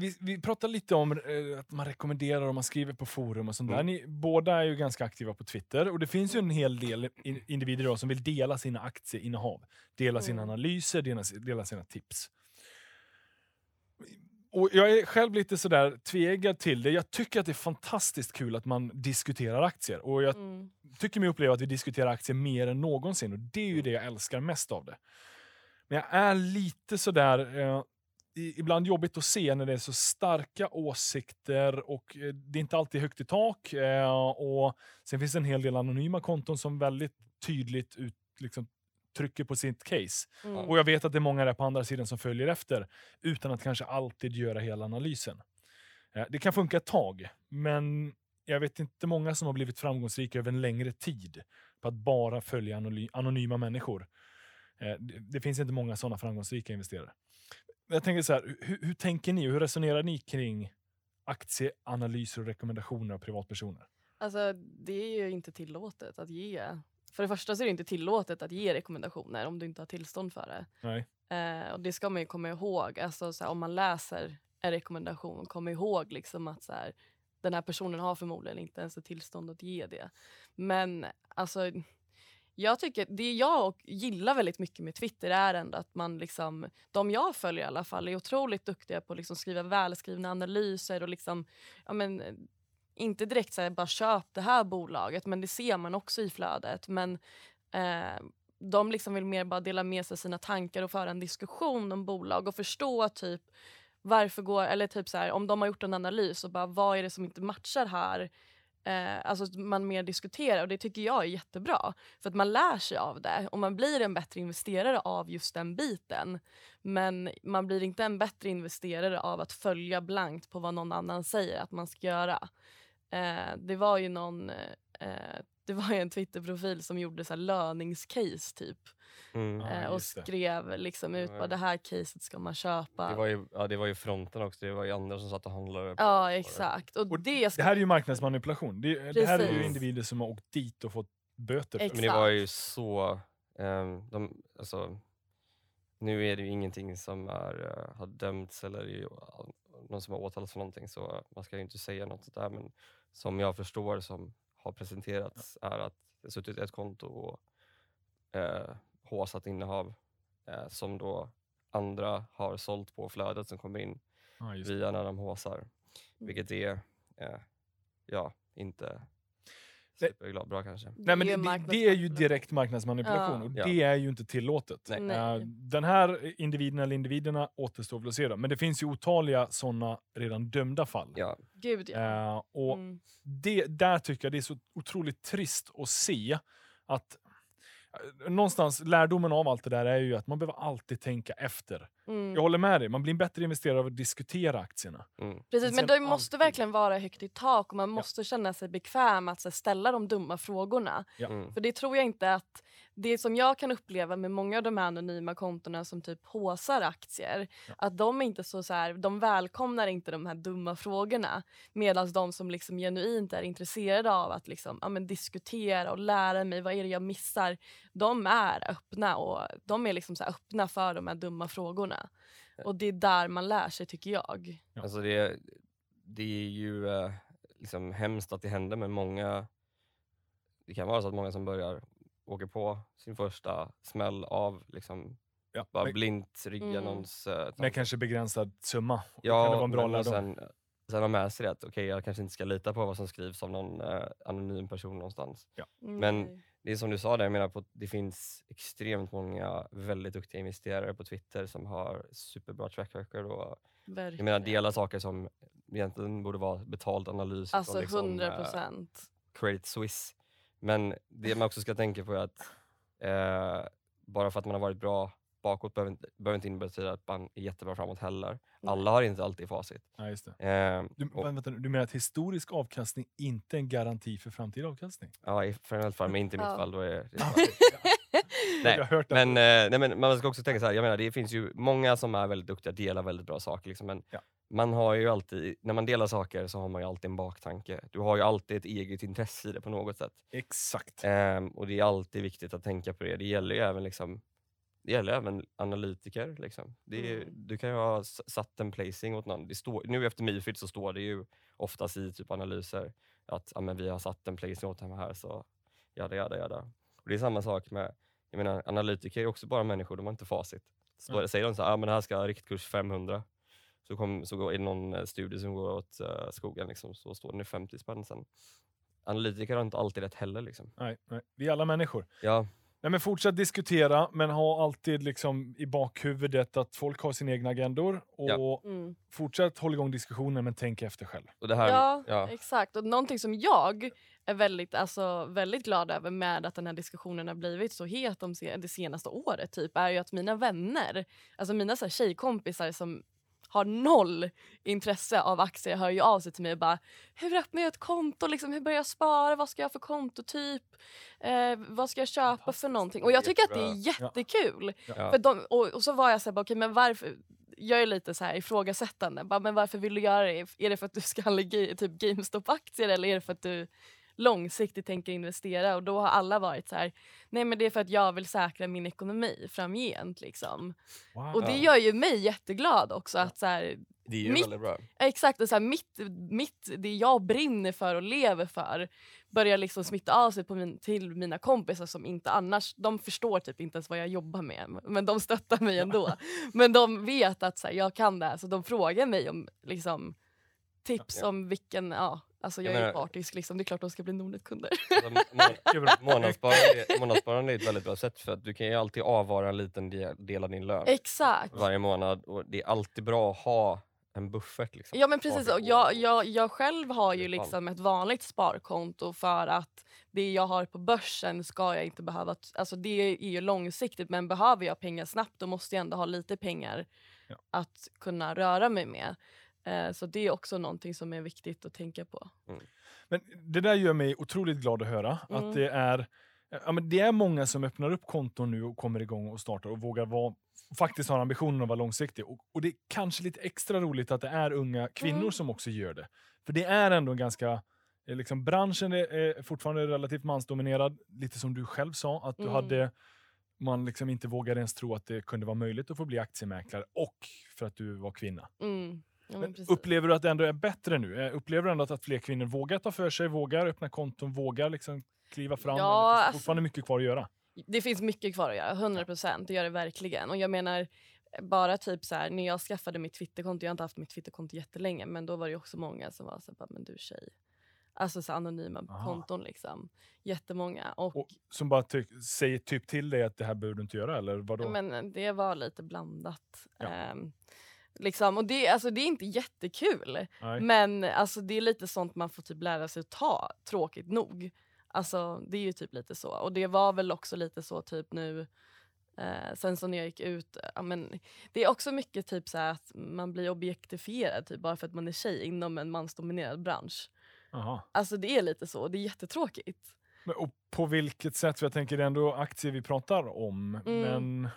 vi, vi pratar lite om eh, att man rekommenderar och man skriver på forum och sånt där. Mm. Ni båda är ju ganska aktiva på Twitter och det finns ju en hel del in, individer idag som vill dela sina aktieinnehav. Dela sina Mm. analyser, dela, dela sina tips. Och jag är själv lite sådär tvegad till det. Jag tycker att det är fantastiskt kul att man diskuterar aktier. Och jag Mm. tycker mig uppleva att vi diskuterar aktier mer än någonsin och det är ju det jag älskar mest av det. Men jag är lite sådär, eh, ibland jobbigt att se när det är så starka åsikter och eh, det är inte alltid högt i tak. Eh, och sen finns det en hel del anonyma konton som väldigt tydligt ut, liksom, trycker på sitt case. Mm. Och jag vet att det är många där på andra sidan som följer efter utan att kanske alltid göra hela analysen. Eh, Det kan funka ett tag, men jag vet inte många som har blivit framgångsrika över en längre tid på att bara följa anonyma människor. Det finns inte många sådana framgångsrika investerare. Jag tänker så här, hur, hur tänker ni? Hur resonerar ni kring aktieanalyser och rekommendationer av privatpersoner? Alltså det är ju inte tillåtet att ge. För det första så är det inte tillåtet att ge rekommendationer om du inte har tillstånd för det. Nej. Eh, och det ska man ju komma ihåg. Alltså, så här, om man läser en rekommendation, kom ihåg liksom att så här, den här personen har förmodligen inte ens ett tillstånd att ge det. Men alltså, jag tycker, det jag gillar väldigt mycket med Twitter är ändå att man liksom, de jag följer i alla fall är otroligt duktiga på att liksom skriva välskrivna analyser och liksom, ja men inte direkt säga bara köp det här bolaget men det ser man också i flödet. Men eh, de liksom vill mer bara dela med sig av sina tankar och föra en diskussion om bolag och förstå typ varför går, eller typ så här, om de har gjort en analys och bara vad är det som inte matchar här? Eh, alltså att man mer diskuterar och det tycker jag är jättebra. För att man lär sig av det och man blir en bättre investerare av just den biten. Men man blir inte en bättre investerare av att följa blankt på vad någon annan säger att man ska göra. Eh, det var ju någon eh, det var ju en Twitterprofil som gjorde så här löningscase typ. Mm. Eh, och skrev liksom ut Ja. vad det här caset ska man köpa. Det var, ju, ja, det var ju fronten också, det var ju andra som satt och handlade. på- Ja exakt. Och, Och det, ska, Det här är ju marknadsmanipulation. Det, det här är ju individer som har åkt dit och fått böter. för det. Men det var ju så, ehm, de, alltså, nu är det ju ingenting som är, eh, har dömts eller ju, uh, någon som har åtalats för någonting så man ska ju inte säga något sånt där men som jag förstår som har presenterats är att det suttit ett konto och eh, håsat innehav eh, som då andra har sålt på flödet som kommer in det. via när de håsar. Vilket är, eh, ja, inte superglad bra kanske. Nej, men det, det, det är ju direkt marknadsmanipulation Ja. och det är ju inte tillåtet. Nej. Nej. Eh, Den här individen eller individerna återstår väl att se. då. Men det finns ju otaliga sådana redan dömda fall. Ja, Gud ja. Eh, och Mm. det, där tycker jag det är så otroligt trist att se att eh, Någonstans, lärdomen av allt det där är ju att man behöver alltid tänka efter. Mm. Jag håller med dig, man blir en bättre investerare av att diskutera aktierna. mm. Precis, men det måste alltid- verkligen vara högt i tak och man måste känna sig bekväm att här, ställa de dumma frågorna. Ja. Mm. För det tror jag inte att det som jag kan uppleva med många av de här anonyma kontona som typ håsar aktier, Ja. att de är inte så, så här, de välkomnar inte de här dumma frågorna. Medan de som liksom genuint är intresserade av att liksom, ja, men diskutera och lära mig vad är det jag missar, de är öppna och de är liksom så här öppna för de här dumma frågorna. Och det är där man lär sig tycker jag. Ja. Alltså det, det är ju eh, liksom hemskt att det händer men många, det kan vara så att många som börjar åker på sin första smäll av liksom Ja, Bara men, blint rygga Mm. någons... Uh, med kanske begränsad summa. Ja, kan det vara en bra men och lärdom. sen, sen ha med sig det att okej, jag kanske inte ska lita på vad som skrivs av någon eh, anonym person någonstans. Men- Nej. Det är som du sa där, jag menar på, det finns extremt många väldigt duktiga investerare på Twitter som har superbra track record och jag menar delar saker som egentligen borde vara betald analys Alltså från liksom, 100 eh, procent. Credit Suisse. Men det man också ska tänka på är att eh, bara för att man har varit bra bakåt behöver inte, behöver inte innebära att man är jättebra framåt heller. Alla har inte alltid facit. Ja, just det. Eh, Du, och, vänta, du menar att historisk avkastning inte är en garanti för framtida avkastning? ja, i generellt fall, men inte i mitt Ja. fall. Då är det. Nej. Men, eh, nej, men man ska också tänka så här, jag menar det finns ju många som är väldigt duktiga, delar väldigt bra saker. Liksom, men Ja. man har ju alltid, när man delar saker så har man ju alltid en baktanke. Du har ju alltid ett eget intresse i det på något sätt. Exakt. Ehm, och det är alltid viktigt att tänka på det. Det gäller ju även, liksom, det gäller även analytiker. Liksom. Är, Mm. Du kan ju ha satt en placing åt någon. Det står, nu efter Mifid så står det ju oftast i typ analyser att ja, men vi har satt en placing åt honom här så jada jada jada. Och det är samma sak med, jag menar analytiker är också bara människor, de har inte facit. Står, Mm. Säger de så här, ah, men det här ska ha riktkurs 500 så, kom, så går, är det någon eh, studie som går åt uh, skogen liksom, så står den i 50 spänn sen. Analytiker har inte alltid rätt heller. Liksom. Nej, nej. Vi är alla människor. Ja, Nej, men fortsätt diskutera, men ha alltid liksom i bakhuvudet att folk har sina egna agendor. Och Ja. Mm. fortsätt hålla igång diskussionen, men tänk efter själv. och det här, Ja, ja. exakt. Och någonting som jag är väldigt, alltså, väldigt glad över med att den här diskussionen har blivit så het de se- det senaste året typ, är ju att mina vänner, alltså mina så här, tjejkompisar som har noll intresse av aktier hör ju av sig till mig och bara Hur öppnar jag ett konto? Liksom, hur börjar jag spara? Vad ska jag ha för kontotyp? Eh, vad ska jag köpa för någonting? Och jag tycker att det är jättekul. Ja. För de, och, och så var jag så här, bara, okej men varför? Jag är lite så här ifrågasättande. Bara, men varför vill du göra det? Är det för att du ska handla typ GameStop-aktier eller är det för att du långsiktigt tänker investera? Och då har alla varit så här, nej men det är för att jag vill säkra min ekonomi framgent liksom. Wow. Och det gör ju mig jätteglad också att så här, Det är ju Mitt- väldigt bra. Exakt, och så här, mitt, mitt, det jag brinner för och lever för börjar liksom smitta av sig på min, till mina kompisar som inte annars, de förstår typ inte ens vad jag jobbar med men de stöttar mig ändå. men de vet att så här, jag kan det här så de frågar mig om liksom, tips Ja. om vilken, ja alltså jag, Jag är ju partisk liksom, det är klart de ska bli Nordnet-kunder. Alltså. Månadssparande, månadssparande är ett väldigt bra sätt för att du kan ju alltid avvara en liten del, av din lön Exakt. varje månad och det är alltid bra att ha en buffert. Liksom. Ja men precis, och jag, jag, jag själv har ju liksom ett vanligt sparkonto för att det jag har på börsen ska jag inte behöva, alltså det är ju långsiktigt men behöver jag pengar snabbt då måste jag ändå ha lite pengar Ja. att kunna röra mig med. Eh, så det är också någonting som är viktigt att tänka på. Men det där gör mig otroligt glad att höra. Mm. Att det är, ja, men det är många som öppnar upp konton nu och kommer igång och startar och vågar vara, faktiskt har ambitionen att vara långsiktig. Och, och det är kanske lite extra roligt att det är unga kvinnor Mm. som också gör det. För det är ändå en ganska, eh, liksom, branschen är, är fortfarande relativt mansdominerad. Lite som du själv sa, att du Mm. hade man liksom inte vågade ens tro att det kunde vara möjligt att få bli aktiemäklare och för att du var kvinna. Mm. Men upplever du att det ändå är bättre nu? Eh, Upplever du ändå att, att fler kvinnor vågar ta för sig, vågar öppna konton, vågar liksom kliva fram? Ja, eller finns det alltså- fortfarande mycket kvar att göra? Det finns mycket kvar att göra, 100 procent. Det gör det verkligen. Och jag menar, bara typ så här, när jag skaffade mitt Twitterkonto, jag har inte haft mitt Twitterkonto jättelänge, men då var det också många som var så här, men du tjej. Alltså så anonyma Aha. konton liksom. Jättemånga. Och, Och som bara ty- säger typ till dig att det här behöver du inte göra, eller vadå? men det var lite blandat. Ja. Ehm, liksom. Och det, alltså, det är inte jättekul. Nej. Men alltså, det är lite sånt man får typ lära sig att ta, tråkigt nog. Alltså, det är ju typ lite så. Och det var väl också lite så typ nu Eh, sen när jag gick ut, ja, men, det är också mycket typ så att man blir objektifierad typ, bara för att man är tjej inom en mansdominerad bransch. Aha. Alltså det är lite så, det är jättetråkigt. Men, och på vilket sätt? För jag tänker det är ändå aktier vi pratar om. Mm. Men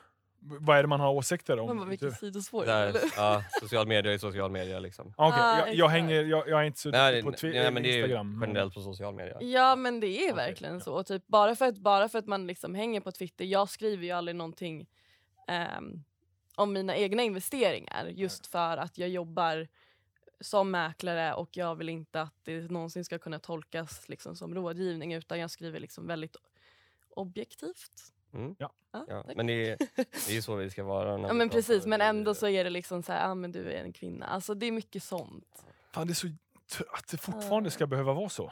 vad är det man har åsikter om? Man bara, vilket Du- sidospår. Där, ja, social media är social media. Liksom. Ah. Ah, jag, jag, exakt. hänger, jag, jag är inte så Nej, på det- Twi- nej, men det är Instagram. generellt på social media. Ja men det är verkligen ja. så. Och Typ, bara, för att, bara för att man liksom hänger på Twitter, jag skriver ju aldrig någonting ehm, om mina egna investeringar just för att jag jobbar som mäklare och jag vill inte att det någonsin ska kunna tolkas liksom som rådgivning utan jag skriver liksom väldigt objektivt. Mm. Ja. Ja, men det är, det är ju så vi ska vara. när Ja men precis, men ändå så är det liksom så här, ja men du är en kvinna. Alltså det är mycket sånt. Fan, det är så att det fortfarande ska behöva vara så.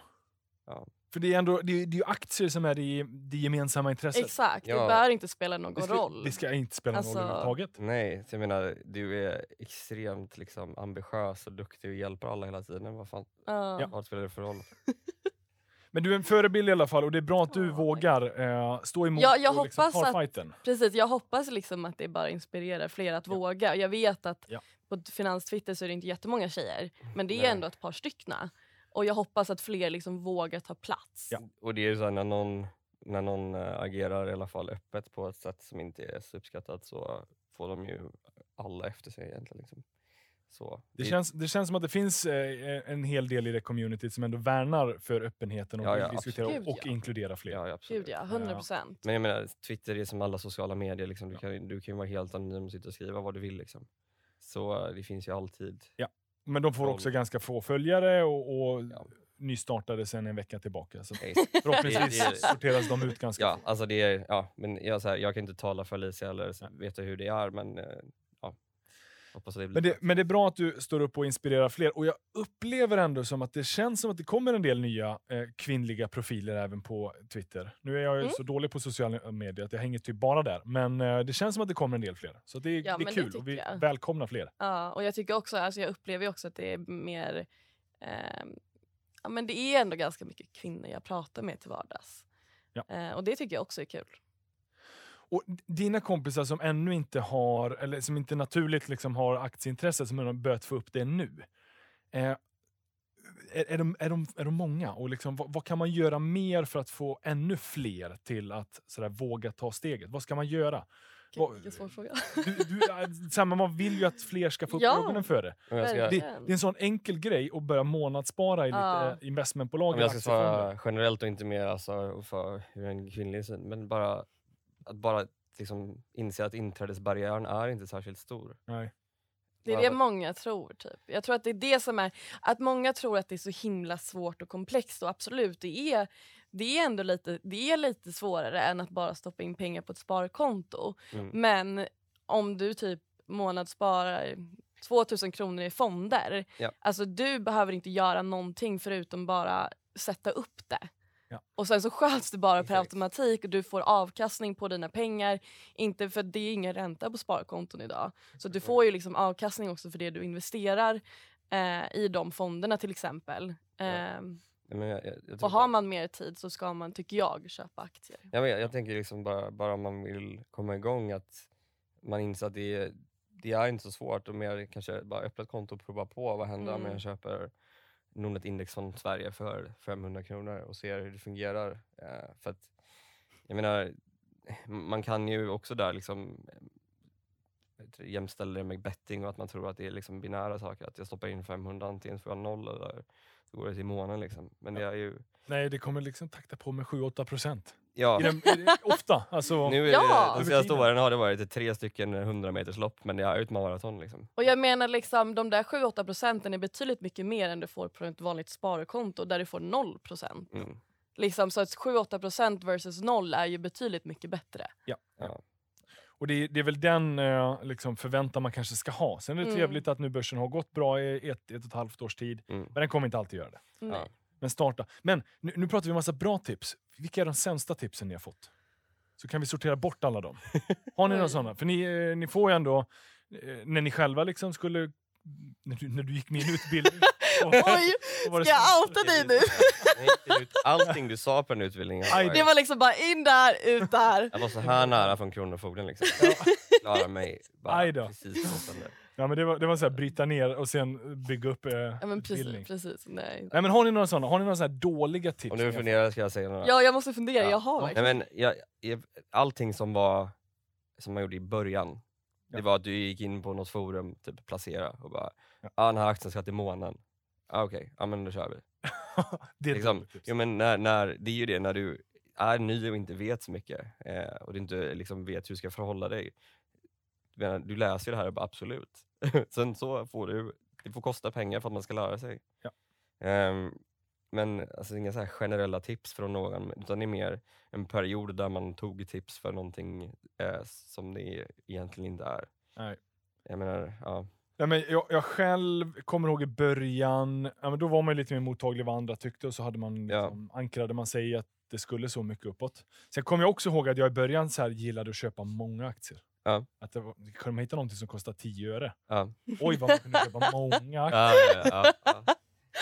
Ja. För det är, ändå, det är, det är ju aktier som är det, det gemensamma intresset. Exakt, det Ja. bör inte spela någon Det ska, roll. det ska inte spela någon roll Alltså- överhuvudtaget. Nej, så jag menar du är extremt liksom, ambitiös och duktig och hjälper alla hela tiden. Vad fan Ja. vad spelar det för roll? Men du är en förebild i alla fall och det är bra att du Ja, vågar eh, stå emot Ja, jag och liksom hoppas ta att-. Precis, jag hoppas liksom att det bara inspirerar fler att Ja. våga. Jag vet att Ja. på Finanstwitter så är det inte jättemånga tjejer, men det är Nej. ändå ett par styckna. Och jag hoppas att fler liksom vågar ta plats. Ja. Och det är ju så här, när någon, när någon äh, agerar i alla fall öppet på ett sätt som inte är så uppskattat så får de ju alla efter sig egentligen. Liksom. Så, Det känns, det känns som att det finns eh, en hel del i det communityt som ändå värnar för öppenheten och Ja, ja, diskutera och, och ja. inkludera fler. Ja, ja, absolut. Gud ja, 100 procent. Men jag menar, Twitter är som alla sociala medier. Liksom. Du, kan, du kan ju vara helt anonym och sitta och skriva vad du vill. Liksom. Så äh, det finns ju alltid. Men de får Roll. också ganska få följare och, och Ja. nystartade sen en vecka tillbaka. Så förhoppningsvis Det- det- sorteras de ut ganska Ja, fort. alltså det är, ja, men jag, så här, jag kan inte tala för Alicia eller veta hur det är, men eh, ja, hoppas att det blir Men det, men det är bra att du står upp och inspirerar fler. Och jag upplever ändå som att det känns som att det kommer en del nya eh, kvinnliga profiler även på Twitter. Nu är jag ju Mm. så dålig på sociala medier att jag hänger typ bara där. Men eh, det känns som att det kommer en del fler. Så det, är- Ja, det är kul och vi jag. välkomnar fler. Ja, och jag tycker också, alltså jag upplever också att det är mer, ehm, ja men det är ändå ganska mycket kvinnor jag pratar med till vardags. Ja. Eh, och det tycker jag också är kul. Och dina kompisar som ännu inte har, eller som inte naturligt liksom har aktieintresse, som har börjat få upp det nu. Eh, är, är, de, är, de, är de många? Och liksom, vad, vad kan man göra mer för att få ännu fler till att sådär, våga ta steget? Vad ska man göra? Vilken svår fråga. Du, du, samma, man vill ju att fler ska få upp Ja. ögonen för det. Det. Det är en sån enkel grej att börja månadsspara i lite investmentbolag om jag ska svara generellt och inte mer alltså, för hur en kvinnlig syn, men bara att bara liksom inse att inträdesbarriären är inte särskilt stor. Nej. Det är det många tror. Typ. Jag tror att det är det som är, att många tror att det är så himla svårt och komplext och absolut det är, det är ändå lite, det är lite svårare än att bara stoppa in pengar på ett sparkonto. Mm. Men om du typ månadssparar 2000 kronor i fonder, Ja. alltså du behöver inte göra någonting förutom bara sätta upp det. Ja. Och sen så sköts det bara per automatik och du får avkastning på dina pengar. Inte för det är ingen ränta på sparkonton idag. Så du får ju liksom avkastning också för det du investerar eh, i de fonderna till exempel. Nej, Men jag, jag, jag, och har man mer tid så ska man, tycker jag, köpa aktier. jag, vet, jag tänker liksom bara, bara om man vill komma igång att man inser att det är, det är inte så svårt och mer kanske bara öppna ett konto och prova på vad händer om Mm. jag köper Nordnet Index från Sverige för 500 kronor och ser hur det fungerar. Eh, för att, jag menar, man kan ju också där liksom eh, jämställa det med betting och att man tror att det är liksom binära saker. Att jag stoppar in 500 antingen får jag noll eller så går det till månen. Liksom. Men det är ju... Nej, det kommer liksom takta på med 7-8 procent. Ja, I den- i Ofta. Alltså, nu är Ja! det, de senaste åren har det varit tre stycken 100 meterslopp men det är ju ett maraton. Liksom. Och jag menar liksom de där 7-8 procenten är betydligt mycket mer än du får på ett vanligt sparkonto där du får 0 procent. Mm. Liksom, så att 7-8 procent versus 0 är ju betydligt mycket bättre. Ja. Och det, är- det är väl den eh, liksom, förväntan man kanske ska ha. Sen är det Mm. trevligt att nu börsen har gått bra i ett, ett och ett halvt års tid. Mm. Men den kommer inte alltid göra det. Nej. Men starta. Men nu, nu pratar vi om massa bra tips. Vilka är de sämsta tipsen ni har fått? Så kan vi sortera bort alla dem. Har ni några sådana? För ni, eh, ni får ju ändå, eh, när ni själva liksom skulle, när du, när du gick min utbildning. och- Oj, och var det ska jag outa dig nu? Nej, inte ut- Allting du sa på den utbildningen Aj, var, Det var liksom bara in där, ut där. jag var så här nära från Kronofogden. Liksom. Klarar mig bara Aj då. precis. Ja, men det var, det var så här, bryta ner och sen bygga upp eh, Ja men utbildning. precis, precis. Nej. Nej, men har ni några sådana? Har ni några sådana här dåliga tips? Om ni du funderar ska jag säga några. Ja jag måste fundera, Ja. jag har verkligen. Nej, men jag, jag, allting som var som man gjorde i början, Ja. det var att du gick in på något forum, typ placera och bara Ja. ah, den här aktien ska till månen. Ah, Okej, ja men då kör vi. det är ett liksom, dåligt tips. jo, men när, när, det är ju det när du är ny och inte vet så mycket eh, och du inte liksom vet hur du ska förhålla dig. Du, menar, du läser ju det här och bara absolut. Sen så får du, det får kosta pengar för att man ska lära sig. Ja. Ehm, men alltså, inga så generella tips från någon, utan det är mer en period där man tog tips för någonting eh, som det egentligen inte är. Nej. Jag menar, ja. Ja, men jag, jag själv kommer ihåg i början, ja, men då var man lite mer mottaglig vad andra tyckte och så hade man Ja. liksom, ankrade man sig i att det skulle så mycket uppåt. Sen kommer jag också ihåg att jag i början så här gillade att köpa många aktier. Ja. Att det var, kunde man hitta någonting som kostade 10 öre, Ja, oj vad man kunde köpa många aktier. ja, ja, ja, ja.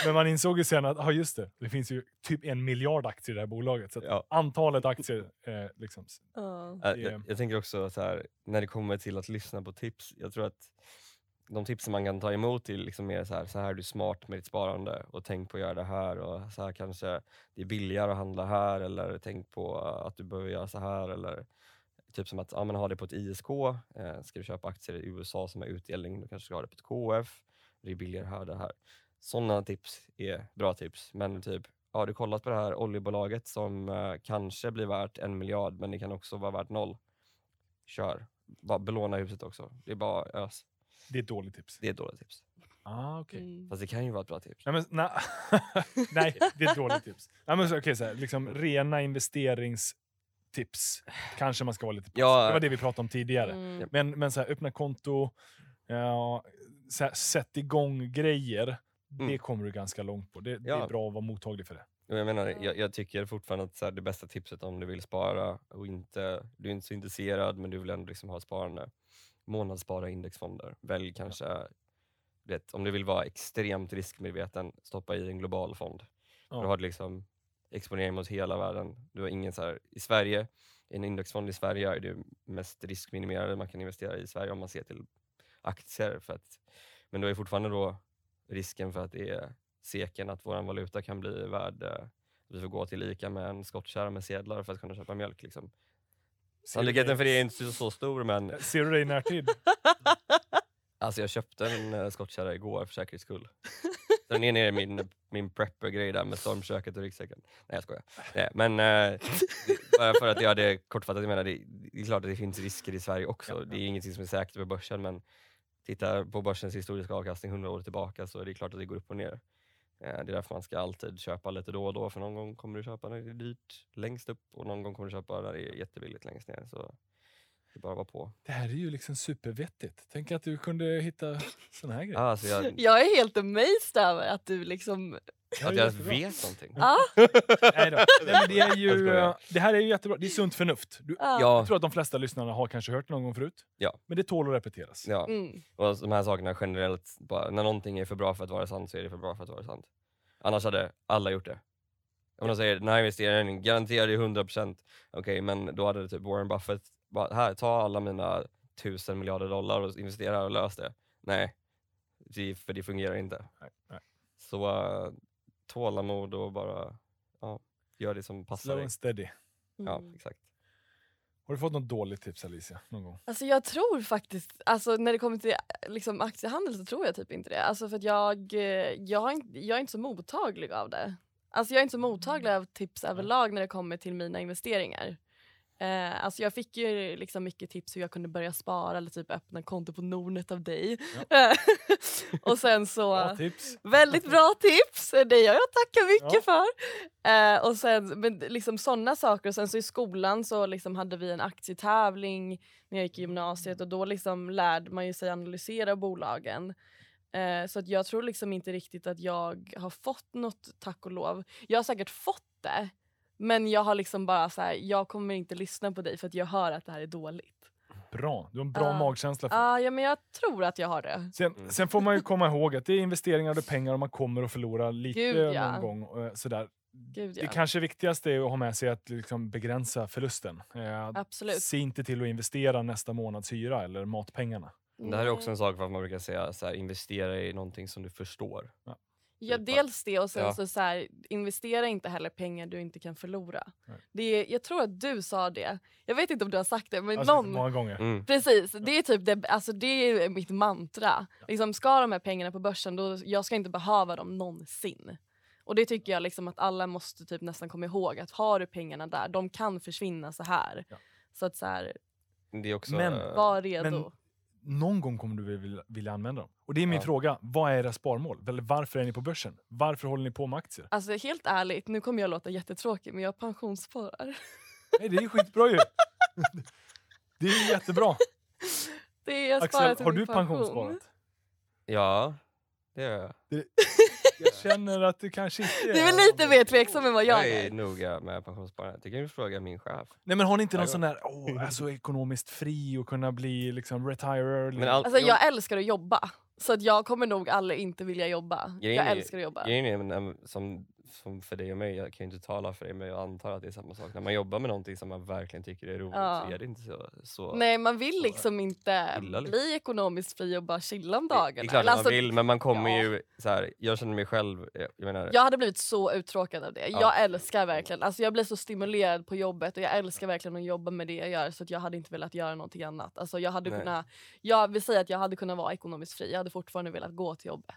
Men man insåg ju sen att, ja just det, det finns ju typ en miljard aktier i det här bolaget. Så att Ja. antalet aktier, eh, liksom, Ja. Det- Jag, jag tänker också så här, när det kommer till att lyssna på tips, jag tror att de tipsen man kan ta emot är liksom mer så här, så här är du smart med ditt sparande och tänk på att göra det här och så här kanske det är billigare att handla här eller tänk på att du behöver göra så här eller typ som att ja, men ha det på ett ISK, eh, ska du köpa aktier i USA som har utdelning, då kanske du ska ha det på ett KF, det är billigare här det här. Sådana tips är bra tips, men typ har du kollat på det här oljebolaget som eh, kanske blir värt en miljard men det kan också vara värt noll. Kör. Bara belåna huset också. Det är bara ös. det är ett dåligt tips. Det är ett dåligt tips. Ah, okej. Mm. Fast det kan ju vara ett bra tips. Nej, men, na, nej, det är ett dåligt tips. Nej, men, så, okej, så här, liksom, rena investeringstips kanske man ska vara lite passiv. Ja. Det var det vi pratade om tidigare. Mm. Men, men så här, öppna konto, ja, så här, sätt igång grejer. Det Mm. kommer du ganska långt på. Det, det Ja. är bra att vara mottaglig för det. Jag, menar, Ja. jag, jag tycker fortfarande att så här, det bästa tipset om du vill spara och inte, du är inte så intresserad men du vill ändå liksom ha sparande. Månadsspara indexfonder. Välj kanske, vet, om du vill vara extremt riskmedveten, stoppa i en global fond. Ja. Du har liksom exponering mot hela världen. Du har ingen så här, I Sverige, en indexfond i Sverige är det mest riskminimerade man kan investera i Sverige om man ser till aktier. För att, men då är fortfarande då risken för att det är seken att vår valuta kan bli värd, eh, att vi får gå till ICA med en skottkärra med sedlar för att kunna köpa mjölk. Liksom. Sannolikheten för det är inte så, så stor men Ser du det i närtid? alltså jag köpte en uh, skottkärra igår för säkerhets skull. Så den är nere i min, min prepper-grej där med stormköket och ryggsäcken. Nej jag skojar. Nej, men eh, bara för att göra det kortfattat, jag menar det, det är klart att det finns risker i Sverige också. Det är ingenting som är säkert på börsen men titta på börsens historiska avkastning 100 år tillbaka så är det klart att det går upp och ner. Eh, Det är därför man ska alltid köpa lite då och då för någon gång kommer du köpa när det är dyrt längst upp och någon gång kommer du köpa när det är jättebilligt längst ner. Så det bara vara på. Det här är ju liksom supervettigt. Tänk att du kunde hitta såna här grejer. Ah, alltså jag, Jag är helt amazed över att du liksom... Det här att är jag vet någonting. Ja, Nej då. Nej, det, är ju, det här är ju jättebra. Det är sunt förnuft. Du, ja. Ja, Jag tror att de flesta lyssnarna har kanske hört det någon gång förut. Ja. Men det tål att repeteras. ja. Mm. Och de här sakerna generellt, bara, när någonting är för bra för att vara sant så är det för bra för att vara sant. Annars hade alla gjort det. Om de säger den här investeringen garanterar dig 100% okej men då hade typ Warren Buffett bara, här ta alla mina tusen miljarder dollar och investera här och lös det. Nej, det, för det fungerar inte. Nej, nej. Så uh, tålamod och bara ja, gör det som passar Slow dig. and steady. Ja, Mm. exakt. Har du fått något dåligt tips Alicia? Någon gång? Alltså jag tror faktiskt, alltså när det kommer till liksom, aktiehandel så tror jag typ inte det. Alltså för att jag, eh, jag, har inte, jag är inte så mottaglig av det. Alltså jag är inte så mottaglig av tips överlag när det kommer till mina investeringar. Eh, alltså jag fick ju liksom mycket tips hur jag kunde börja spara eller typ öppna konto på Nordnet av dig. och sen så... Bra. Väldigt bra tips! Det gör jag tackar mycket Ja. för. Eh, och sen, men liksom sådana saker. Och sen så i skolan så liksom hade vi en aktietävling när jag gick i gymnasiet och då liksom lärde man ju sig analysera bolagen. Eh, så att jag tror liksom inte riktigt att jag har fått något, tack och lov. Jag har säkert fått det. Men jag har liksom bara så här, jag kommer inte lyssna på dig för att jag hör att det här är dåligt. Bra. Du har en bra Ja. magkänsla för. Ah, ja men jag tror att jag har det. Sen, Mm. sen får man ju komma ihåg att det är investeringar och pengar och man kommer att förlora lite Gud, ja. någon gång. eh, Sådär. Gud ja. Det kanske viktigaste är att ha med sig att liksom begränsa förlusten. Eh, Absolut. Se inte till att investera nästa månads hyra eller matpengarna. Det här är också Nej. en sak för att man brukar säga så här, investera i någonting som du förstår. Ja, Typ dels det och sen Ja. så, så här, investera inte heller pengar du inte kan förlora. Nej. Det är, jag tror att du sa det. Jag vet inte om du har sagt det men Alltså, någon... Många gånger. Mm. Precis, det är typ det, alltså det är mitt mantra. Liksom, ska de här pengarna på börsen, då, jag ska inte behöva dem någonsin. Och det tycker jag liksom att alla måste typ nästan komma ihåg. Att har du pengarna där, de kan försvinna så här. Ja. Så att så här, Det är också... Men- var redo. men- någon gång kommer du vilja, vilja använda dem. Och det är min Ja. fråga, vad är era sparmål? Eller varför är ni på börsen? Varför håller ni på med aktier? Alltså helt ärligt, nu kommer jag låta jättetråkig men jag pensionssparar. Nej, det är skitbra ju! Det är jättebra. Det är jag Axel, har du pension. pensionssparat? Ja, det gör jag. Jag känner att du kanske inte Du är lite mer tveksam än vad jag Jag är är. noga med pensionssparandet. Det kan du fråga min chef. Nej men har ni inte någon sån där, åh, alltså ekonomiskt fri och kunna bli liksom retire early? Men all- Alltså jag älskar att jobba. Så att jag kommer nog aldrig inte vilja jobba. Grejen Jag är- älskar att jobba. Grejen är, som, som för dig och mig, jag kan ju inte tala för dig men jag antar att det är samma sak. När man jobbar med någonting som man verkligen tycker är roligt Ja. så är det inte så... så Nej man vill liksom inte illa, liksom. bli ekonomiskt fri och bara chilla om det, det dagarna. är klart alltså, man vill men man kommer ja. ju... Så här, jag känner mig själv, jag, jag menar... Jag hade blivit så uttråkad av det. Ja. Jag älskar verkligen, alltså jag blir så stimulerad på jobbet och jag älskar verkligen att jobba med det jag gör så att jag hade inte velat göra någonting annat. Alltså jag hade Nej. kunnat, jag vill säga att jag hade kunnat vara ekonomiskt fri, jag hade fortfarande velat gå till jobbet.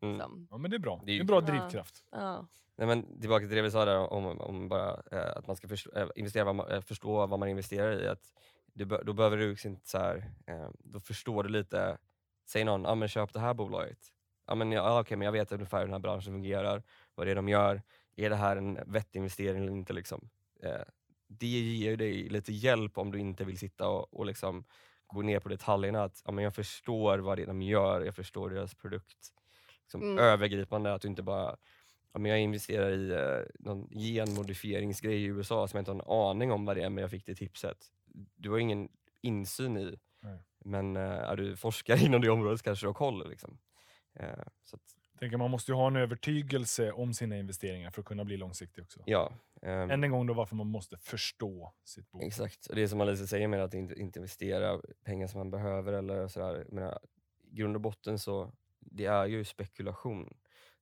Mm. Liksom. Ja men det är bra. Det är Det är ju en bra drivkraft. Ja. Nej, men tillbaka till det vi sa där om, om bara eh, att man ska förstå, eh, investera vad man, eh, förstå vad man investerar i. Att du, då behöver du liksom inte så här, eh, då förstår du lite, säger någon, ja men köp det här bolaget. Ja men ja, okej, men jag vet ungefär hur den här branschen fungerar, vad det är de gör, är det här en vettig investering eller inte liksom. Eh, det ger dig lite hjälp om du inte vill sitta och, och liksom gå ner på detaljerna. Att ja, men jag förstår vad det är de gör, jag förstår deras produkt. Liksom Mm. Övergripande, att du inte bara ja, men jag investerar i eh, någon genmodifieringsgrej i USA som jag inte har en aning om vad det är men jag fick det tipset. Du har ingen insyn i Nej. men eh, är du forskare inom det området så kanske du har koll. Liksom. Eh, så att, Tänker man måste ju ha en övertygelse om sina investeringar för att kunna bli långsiktig också. ja, ehm, Än en gång då varför man måste förstå sitt bolag. Exakt, och det är som Alice säger med att inte, inte investera pengar som man behöver eller sådär. Menar, I grund och botten så det är ju spekulation.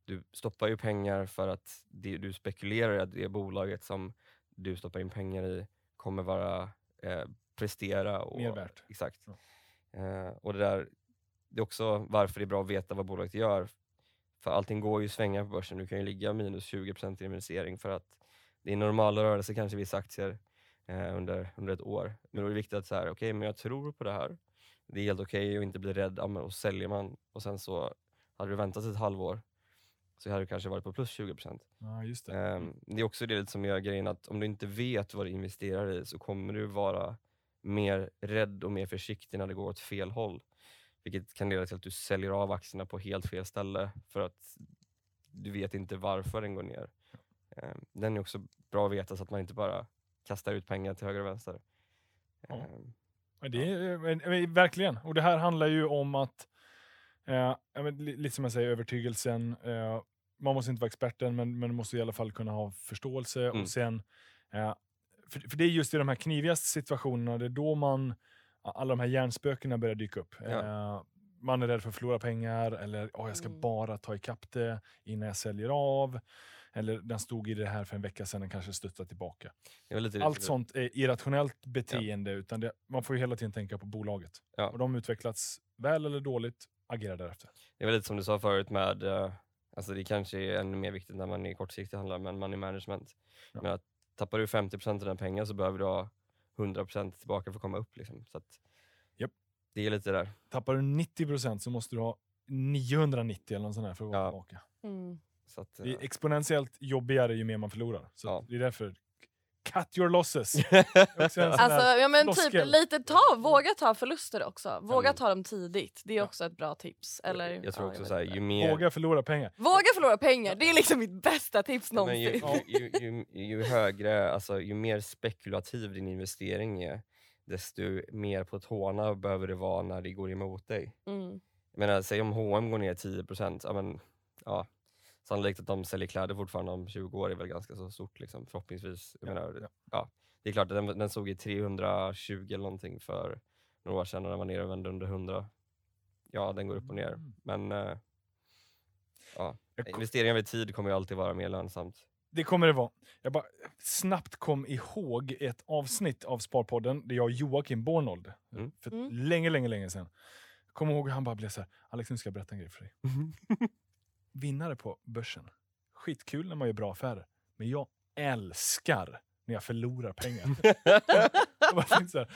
Du stoppar ju pengar för att det, du spekulerar i att det bolaget som du stoppar in pengar i kommer vara eh, prestera. Och, Mer värt. Exakt. Ja. Eh, och det, där, det är också varför det är bra att veta vad bolaget gör. För allting går ju svänga på börsen. Du kan ju ligga minus 20% i investering för att det är normal rörelse kanske vissa aktier eh, under, under ett år. Men då är det viktigt att så här, okej men jag tror på det här. Det är helt okej att inte bli rädd, ja, men, och säljer man och sen så hade du väntat ett halvår så hade du kanske varit på plus 20%. Ja, just det. Ehm, det är också det lite som gör grejen att om du inte vet vad du investerar i så kommer du vara mer rädd och mer försiktig när det går åt fel håll. Vilket kan leda till att du säljer av aktierna på helt fel ställe för att du vet inte varför den går ner. Ehm, den är också bra att veta så att man inte bara kastar ut pengar till höger och vänster. Ja. Ja, Det är, men, men, verkligen. Och det här handlar ju om att, eh, lite som jag säger, övertygelsen. Eh, man måste inte vara experten, men, men måste i alla fall kunna ha förståelse. Mm. Och sen, eh, för, för det är just i de här knivigaste situationerna, det är då man, alla de här hjärnspökena börjar dyka upp. Ja. Eh, man är rädd för att förlora pengar, eller oh, jag ska Mm. bara ta ikapp det innan jag säljer av. Eller den stod i det här för en vecka sedan, den kanske studsar tillbaka. Allt sånt är irrationellt beteende, utan det, man får ju hela tiden tänka på bolaget. Ja. Har de utvecklats väl eller dåligt, agera därefter. Det är väl lite som du sa förut med, eh, alltså det kanske är ännu mer viktigt när man är kortsiktig handlare, men money management. Ja. Men att tappar du 50% av dina pengar så behöver du ha 100% tillbaka för att komma upp. Liksom. Så att Japp. Det är lite där. Tappar du 90% så måste du ha 990 eller något sånt här för att vara Ja. tillbaka. Mm. Så att, Det är eh, exponentiellt jobbigare ju mer man förlorar. Så Ja. det är därför, cut your losses. Alltså ja, men typ lite ta, våga ta förluster också. Våga Mm. ta dem tidigt. Det är Ja. också ett bra tips. Eller, jag tror ja, också vet så här, ju mer... Våga förlora pengar. Våga förlora pengar, det är liksom mitt bästa tips Ja, någonsin. ju, ju, ju, ju högre, alltså ju mer spekulativ din investering är, desto mer på tårna behöver det vara när det går emot dig. Mm. Jag menar, säg om H&M går ner 10%, ja, men, ja, sannolikt att de säljer kläder fortfarande om 20 år är väl ganska så stort liksom, förhoppningsvis. Jag Ja, menar, ja. ja. det är klart att den, den såg i 320 eller någonting för några år sedan och den var nere och vände under 100. Ja, den går upp och ner. Mm. Men eh, ja, investeringar vid tid kommer ju alltid vara mer lönsamt. Det kommer det vara. Jag bara snabbt kom ihåg ett avsnitt av Sparpodden där jag och Joakim Bornold, Mm. för Mm. länge, länge, länge sedan, kom ihåg hur han bara blev så här, Alex nu ska jag berätta en grej för dig. Vinnare på börsen. Skitkul när man gör bra affärer. Men jag älskar när jag förlorar pengar. jag bara så här,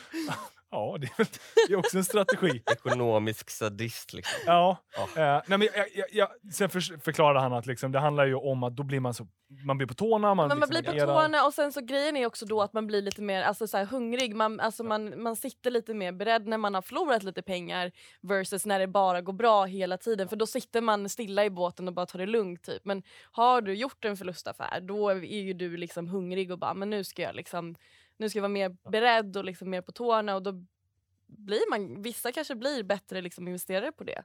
Ja, det är, det är också en strategi. Ekonomisk sadist liksom. Ja. Ja. Eh, nej, men jag, jag, jag, sen för, förklarade han att liksom, det handlar ju om att då blir man så... Man blir på tårna, man, Men man liksom blir på tårna och sen så grejen är också då att man blir lite mer alltså så här, hungrig. Man, alltså man, man sitter lite mer beredd när man har förlorat lite pengar versus när det bara går bra hela tiden. För då sitter man stilla i båten och bara tar det lugnt. Typ. Men har du gjort en förlustaffär då är ju du liksom hungrig och bara men nu ska jag liksom nu ska jag vara mer beredd och liksom mer på tårna och då blir man, vissa kanske blir bättre liksom investerare på det.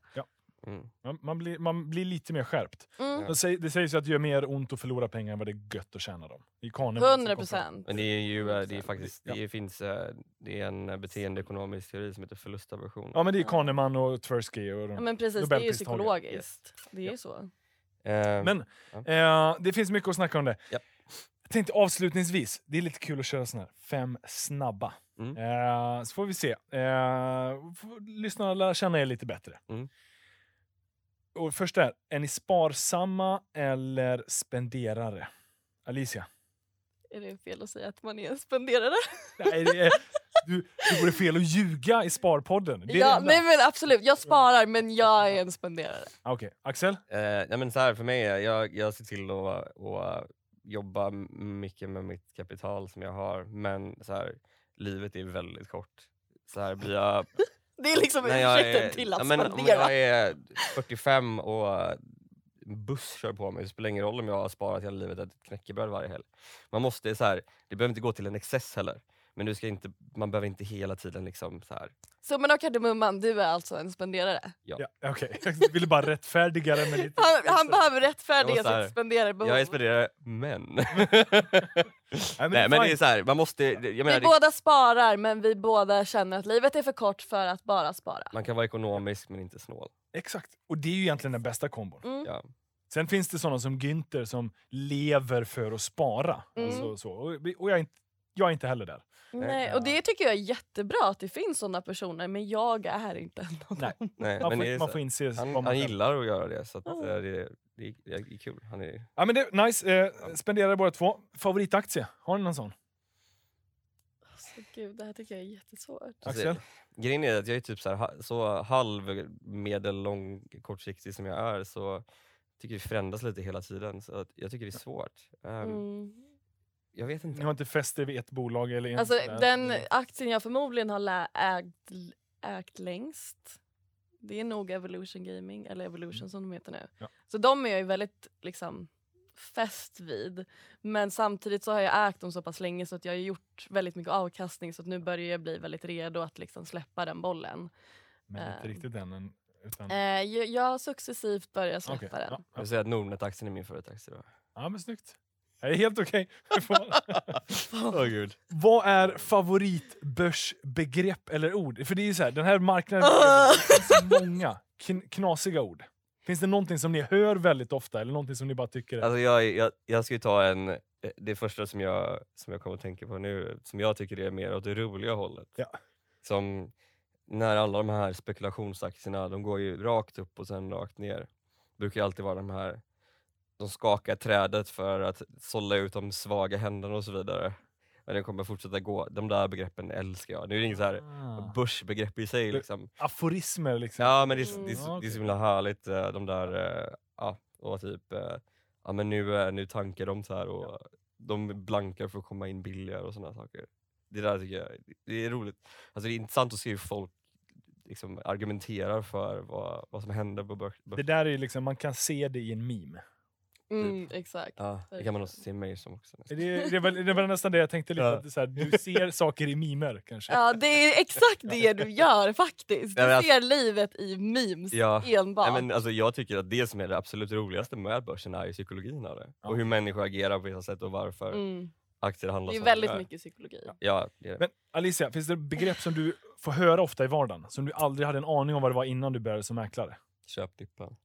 Mm. Man, man, blir, man blir lite mer skärpt. Mm. Det, säg, det sägs ju att det gör mer ont att förlora pengar än vad det är gött att tjäna dem. Som 100 kom fram. procent. Men det är ju eh, det är faktiskt, Ja. det finns eh, det är en eh, beteendeekonomisk teori som heter förlustaversion. Ja men det är Ja. Kahneman och Tversky. Och de. Ja, men precis, det är ju psykologiskt. Det är ju så. Eh, Men Ja. eh, det finns mycket att snacka om det. Ja. Tänkte avslutningsvis, det är lite kul att köra såna här fem snabba. Mm. Eh, så får vi se. Eh, lyssna och lära känna er lite bättre. Mm. Och först är, är ni sparsamma eller spenderare? Alicia? Är det fel att säga att man är en spenderare? Nej, det är, du, det vore fel att ljuga i Sparpodden. Det Ja, nej men absolut, jag sparar men jag är en spenderare. Okej, Axel? Eh, nej men så här, för mig, jag, jag ser till att, att jobba mycket med mitt kapital som jag har, men så här, livet är väldigt kort. Så här, blir jag, Det är liksom ursäkten till att ja, men, om spendera. jag är 45 och buss kör på mig, det spelar ingen roll om jag har sparat hela livet ett knäckebröd varje helg. Man måste så här, det behöver inte gå till en excess heller. Men du ska inte, man behöver inte hela tiden liksom så här. Summan av kardemumman, du är alltså en spenderare. Ja, Okej, jag ville bara rättfärdiga det med lite... Han, han behöver rättfärdiga sitt spenderarbehov. Jag är spenderare, men... Nej, Nej men det är så här, man måste, jag Vi menar, det, båda sparar men vi båda känner att livet är för kort för att bara spara. man kan vara ekonomisk men inte snål. Exakt. Och det är ju egentligen den bästa kombon. Mm. Ja. Sen finns det sådana som Günther som lever för att spara. Mm. Alltså, så. Och, och jag, är inte, jag är inte heller där. Nej, och det tycker jag är jättebra att det finns sådana personer men jag är inte en av Nej. dem. Nej, Man men det får, man får inse vad han, man han gillar att göra det så att, eh, det, det, är, det är kul. Han är, Ja, men det nice. Eh, spenderar båda två. Favoritaktie? Har ni någon sån? Alltså, gud, det här tycker jag är jättesvårt. Alltså, Axel? grejen är att jag är typ så, här, så halv, medellång, kortsiktig som jag är så tycker det förändras lite hela tiden. Så att jag tycker det är svårt. Ehm, Mm. Jag vet inte. Ni har inte fäst er vid ett bolag? Eller Alltså den aktien jag förmodligen har ägt, ägt längst det är nog Evolution Gaming, eller Evolution som de heter nu. Mm. Ja. Så de är jag ju väldigt liksom fäst vid. Men samtidigt så har jag ägt dem så pass länge så att jag har gjort väldigt mycket avkastning så att nu börjar jag bli väldigt redo att liksom släppa den bollen. Men inte eh, riktigt än. än, Utan... Eh, jag, jag successivt börjat släppa Okej, den. ja, ja. Jag vill säga att Nordnet-aktien är min favoritaktie. då. ja, men snyggt. Det är helt okej. Det gud. Vad är favoritbörsbegrepp eller ord? För det är ju så här, den här marknaden Ah. det finns så många kn- knasiga ord. Finns det någonting som ni hör väldigt ofta eller någonting som ni bara tycker är... Alltså jag, jag, jag ska ju ta en, eh, det första som jag, som jag kommer att tänka på nu, som jag tycker är mer åt det roliga hållet. Ja. Som när alla de här spekulationsaktierna, de går ju rakt upp och sen rakt ner. brukar ju alltid vara de här, de skakar trädet för att sålla ut de svaga händerna och så vidare. Men den kommer fortsätta gå, de där begreppen älskar jag. Nu är det inget så här Ah. börsbegrepp i sig liksom. Aforismer liksom. Ja men det är, Mm. det är, s- Ja, det är så himla härligt eh, de där, eh, ja och typ, eh, ja men nu, nu tankar de så här och de blankar för att komma in billigare och sådana saker. Det där tycker jag, det är roligt. Alltså det är intressant att se hur folk liksom argumenterar för vad, vad som händer på börs. Det där är liksom, man kan se det i en meme. Mm, exakt. Ja, det kan man också se mig som också. nästan. Det, det, var, det var nästan det jag tänkte lite, Ja. så här, du ser saker i mimer kanske. Ja, det är exakt det du gör faktiskt. Du men alltså- ser livet i memes Ja, enbart. Nej, men alltså, jag tycker att det som är det absolut roligaste med börsen är ju psykologin av det. Ja. Och hur människor agerar på vissa sätt och varför mm. aktier handlas Det är väldigt mycket psykologi. Ja, det är det. Men Alicia, finns det begrepp som du får höra ofta i vardagen? Som du aldrig hade en aning om vad det var innan du började som mäklare? Köp dippan.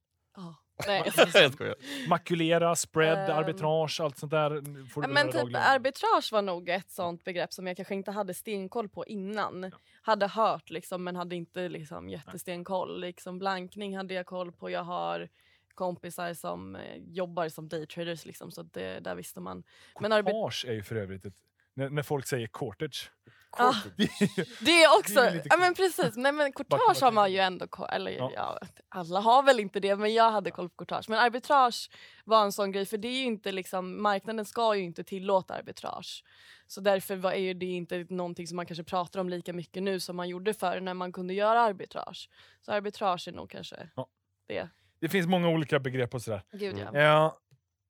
Ja. Nej. jag skojar. Makulera, spread, Ehm. arbitrage, allt sånt där får du Ja, men typ dagligen. arbitrage var nog ett sånt begrepp som jag kanske inte hade stenkoll på innan. Hade hört liksom men hade inte liksom jättestenkoll. Liksom blankning hade jag koll på. Jag har kompisar som eh, jobbar som daytraders liksom så det, där visste man. Men arbi- Courtage är ju för övrigt ett... När, när folk säger courtage. Ah, Det är ju- det är också, Det är ja men precis, nej men courtage har man ju ändå koll, eller Ja. ja. alla har väl inte det men jag hade koll på courtage. Men arbitrage var en sån grej för det är ju inte liksom, marknaden ska ju inte tillåta arbitrage. Så därför var, är ju det inte någonting som man kanske pratar om lika mycket nu som man gjorde förr när man kunde göra arbitrage. Så arbitrage är nog kanske Ja. det. det finns många olika begrepp och sådär. Gud ja. Ja,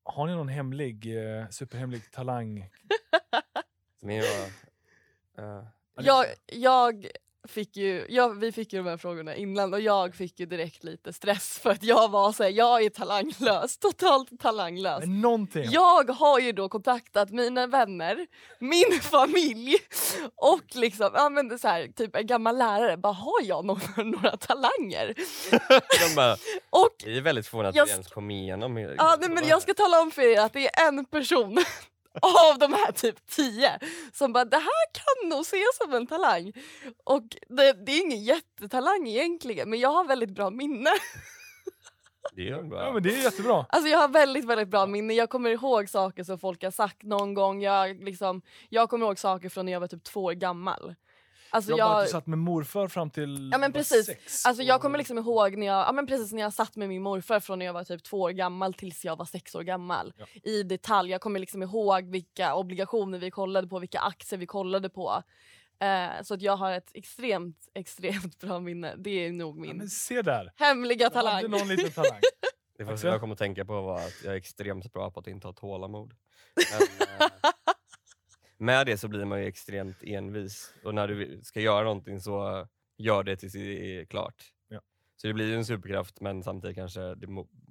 har ni någon hemlig, eh, superhemlig talang? Min var... eh, Jag, jag fick ju, jag, vi fick ju de här frågorna innan och jag fick ju direkt lite stress för att jag var såhär, jag är talanglös, totalt talanglös. Men någonting. Jag har ju då kontaktat mina vänner, min familj och liksom, ja men det så här, typ en gammal lärare. Bara, har jag några, några talanger? de bara, Och vi är väldigt förvånade att Jag ens kom igenom. ja, nej, men jag ska tala om för er att det är en person av de här typ tio som bara det här kan nog ses som en talang. Och det, det är ingen jättetalang egentligen men jag har väldigt bra minne. Det är bra. Ja, men det är jättebra. Alltså jag har väldigt väldigt bra minne. Jag kommer ihåg saker som folk har sagt någon gång. Jag, liksom, jag kommer ihåg saker från när jag var typ två år gammal. Alltså Jag, jag, du satt med morfar fram till Ja, men precis. sex. Alltså jag kommer liksom ihåg när jag, ja, men precis när jag satt med min morfar från när jag var typ två år gammal tills jag var sex år gammal. Ja. I detalj. Jag kommer liksom ihåg vilka obligationer vi kollade på, vilka aktier vi kollade på. Eh, så att jag har ett extremt, extremt bra minne. Det är nog Ja, min men se där. hemliga talang. någon liten talang. Det första jag kom att tänka på var att jag är extremt bra på att inte ha tålamod. Men, eh, med det så blir man ju extremt envis och när du ska göra någonting så gör det tills det är klart. Ja. Så det blir ju en superkraft men samtidigt kanske det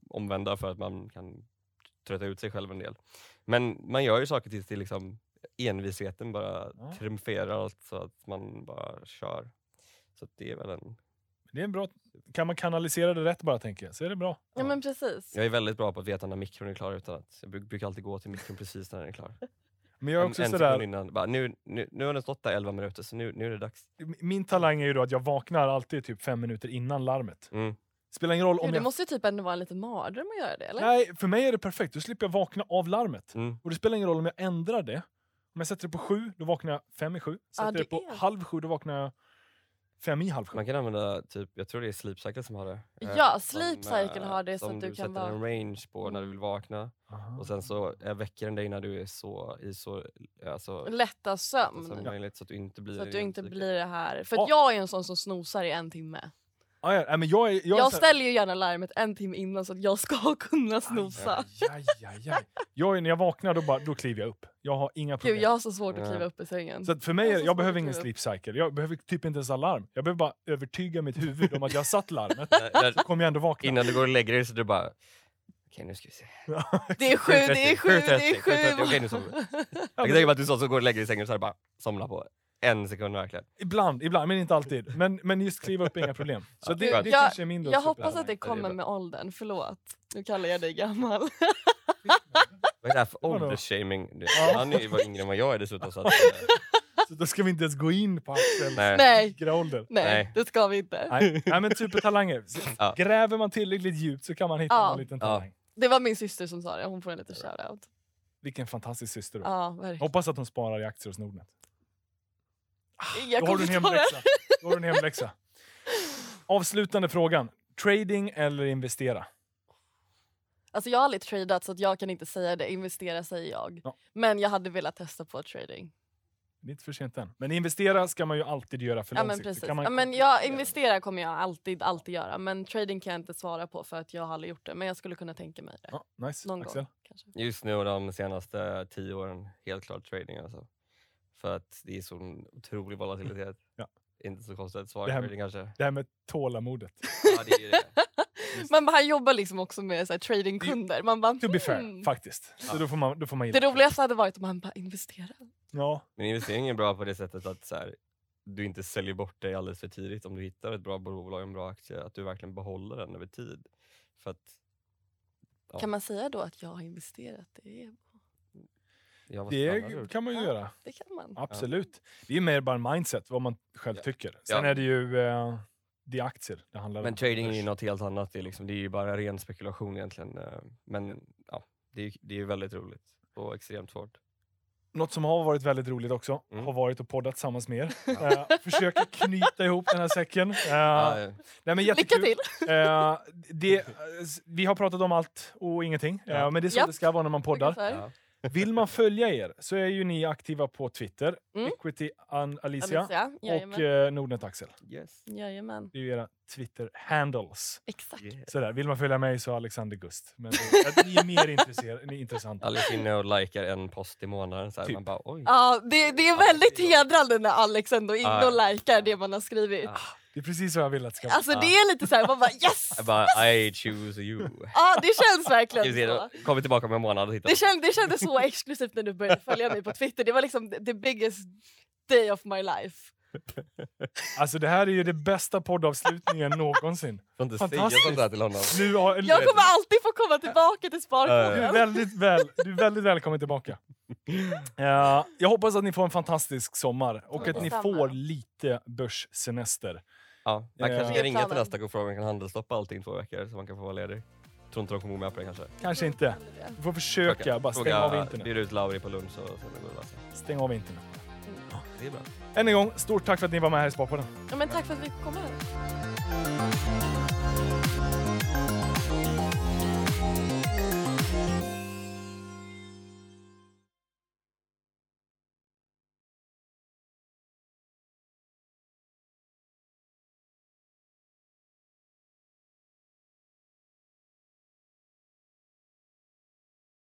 omvända för att man kan trötta ut sig själv en del. Men man gör ju saker tills det liksom envisheten bara Ja. triumferar allt så att man bara kör. Så det är väl en... Det är en bra... Kan man kanalisera det rätt bara tänker jag, så är det bra. Ja men precis. Jag är väldigt bra på att veta när mikron är klar utan att jag bruk- brukar alltid gå till mikron precis när den är klar. Men jag är En, också en sådär, sekund innan, bara, nu, nu, nu har den stått där 11 minuter så nu, nu är det dags. min talang är ju då att jag vaknar alltid typ fem minuter innan larmet. Mm. Spelar ingen roll om Gud, det jag... måste ju typ ändå vara en liten mardröm att göra det eller? Nej, för mig är det perfekt. Då slipper jag vakna av larmet. Mm. Och det spelar ingen roll om jag ändrar det. Om jag sätter det på sju, då vaknar jag fem i sju. Sätter Ja, det det på är- halv sju, då vaknar jag fem i halv sju. Man kan använda, typ, jag tror det är Sleep Cycle som har det. eh, Ja, som, Sleep Cycle eh, har det så som att du kan sätter en range på när du vill vakna Aha. och sen så eh, väcker den dig när du är så i så, alltså, Lätta så sömn. som möjligt så att du inte blir Så att du inte blir det här. För Ja. att jag är en sån som snosar i en timme. Ah, ja, men jag, är, jag, Jag, ställer ju gärna larmet en timme innan så att jag ska kunna snosa. Aj, aj, aj, aj. Jag är, när jag vaknar då, bara, då kliver jag upp. Jag har inga problem. Gud jag har så svårt att kliva upp i sängen. Så för mig, Jag jag behöver ingen sleep cycle. Jag behöver typ inte ens alarm. Jag behöver bara övertyga mitt huvud om att jag har satt larmet. Så kommer jag ändå vakna. Innan du går och lägger dig så du bara Okej nu ska vi se. Det är sju, det är sju, det är 7.30, 7.30, Okej nu sju. Jag kan tänka mig att du så, så går och lägger dig i sängen och så här bara somnar på en sekund verkligen. Ibland, ibland, men inte alltid. Men, men just kliva upp är inga problem. Så Ja, det, det Jag- kanske är min Jag hoppas att det kommer med åldern, förlåt. Nu kallar jag dig gammal. Vad är det här för åldersshaming? Ja. Han är var yngre än vad jag är dessutom. Så att, Så då ska vi inte ens gå in på Axels nej. Ålder. nej, det ska vi inte. Nej, nej men supertalanger. Ja. Gräver man tillräckligt djupt så kan man hitta Ja. någon liten Ja. talang. Det var min syster som sa det, hon får en liten shoutout. Vilken fantastisk syster du. Ja, verkligen. Hoppas att hon sparar i aktier hos Nordnet. Jag Då har du en hemläxa. Då har du en hemläxa. Avslutande frågan. Trading eller investera? Alltså jag har aldrig tradat så att jag kan inte säga det. Investera säger jag. Ja. Men jag hade velat testa på trading. Det är inte för sent än. Men investera ska man ju alltid göra för Ja men precis. Kan man Ja, men jag investera kommer jag alltid, alltid göra. Men trading kan jag inte svara på för att jag har aldrig gjort det. Men jag skulle kunna tänka mig det. Ja, nice. Någon Axel? gång kanske. Just nu och de senaste tio åren, helt klart trading alltså. För att det är sån otrolig volatilitet. Ja. Inte så konstigt att svara Det här- trading kanske. Det här med tålamodet. Ja, det är det. Men han jobbar liksom också med så här, tradingkunder. Man bara, To be fair, hmm. faktiskt. Så Ja. då får man, då får man Det roligaste hade varit om han bara investerar. Ja, Men investering är bra på det sättet att så här, du inte säljer bort dig alldeles för tidigt om du hittar ett bra bolag, en bra aktie, att du verkligen behåller den över tid. För att, Ja. Kan man säga då att jag har investerat? Det, är, ja, det kan man ju Ja. göra. det kan man. Absolut. Det är mer bara mindset, vad man själv Ja. tycker. Sen Ja. är det ju eh, det är aktier det handlar Men om. trading är ju något helt annat, det är, liksom, det är ju bara ren spekulation egentligen. eh, Men ja, det är, ju- det är väldigt roligt och extremt svårt. Något som har varit väldigt roligt också Mm. har varit att podda tillsammans med er. Eh, försöka knyta ihop den här säcken. Eh, Ja, ja. nej, men Lycka till! Eh, det, vi har pratat om allt och ingenting, eh, Ja. men det är så det ska vara när man poddar. Vill man följa er så är ju ni aktiva på Twitter, Mm. Equity An Alicia, Alicia, och jajamän. eh, Nordnet Axel. Yes. Jajamän. Det är ju era Twitter-handles. Exakt. Yeah. Sådär. Vill man följa mig så Alexander Gust. Men det, att ni är mer intresserade, ni är intressanta. Alice inne och likar en post i månaden. Så här, Typ. Man bara oj. Ja, det, det är väldigt hedrande när Alex ändå är inne och likar det man har skrivit. Ah. Det är precis vad jag vill att det ska vara. Alltså det är lite såhär, man bara yes! Jag bara I choose you. Ja det känns verkligen så. Kommer tillbaka om en månad och tittar. Det, känd, det kändes så exklusivt när du började följa mig på Twitter. Det var liksom the- biggest day of my life. Alltså det här är ju det bästa poddavslutningen någonsin. Inte Fantastiskt. sånt där till honom. Nu har, Jag kommer alltid få komma tillbaka till Du är väldigt, väl, du är väldigt välkommen tillbaka. Eh, jag hoppas att ni får en fantastisk sommar och att ni får lite börssemester. Ja, Eh, kanske är ska ringa till nästa och fråga om man kan handelsstoppa allting i två veckor så man kan få vara ledig. Tror inte de kommer gå med på det kanske. Kanske inte. Du får försöka, bara stäng av internet. Bjuda ut Lauri på lunch och sen går det lösa. Stäng av internet. Det är bra. Än en gång, stort tack för att ni var med här i Sparpodden. Ja, men tack för att vi fick komma.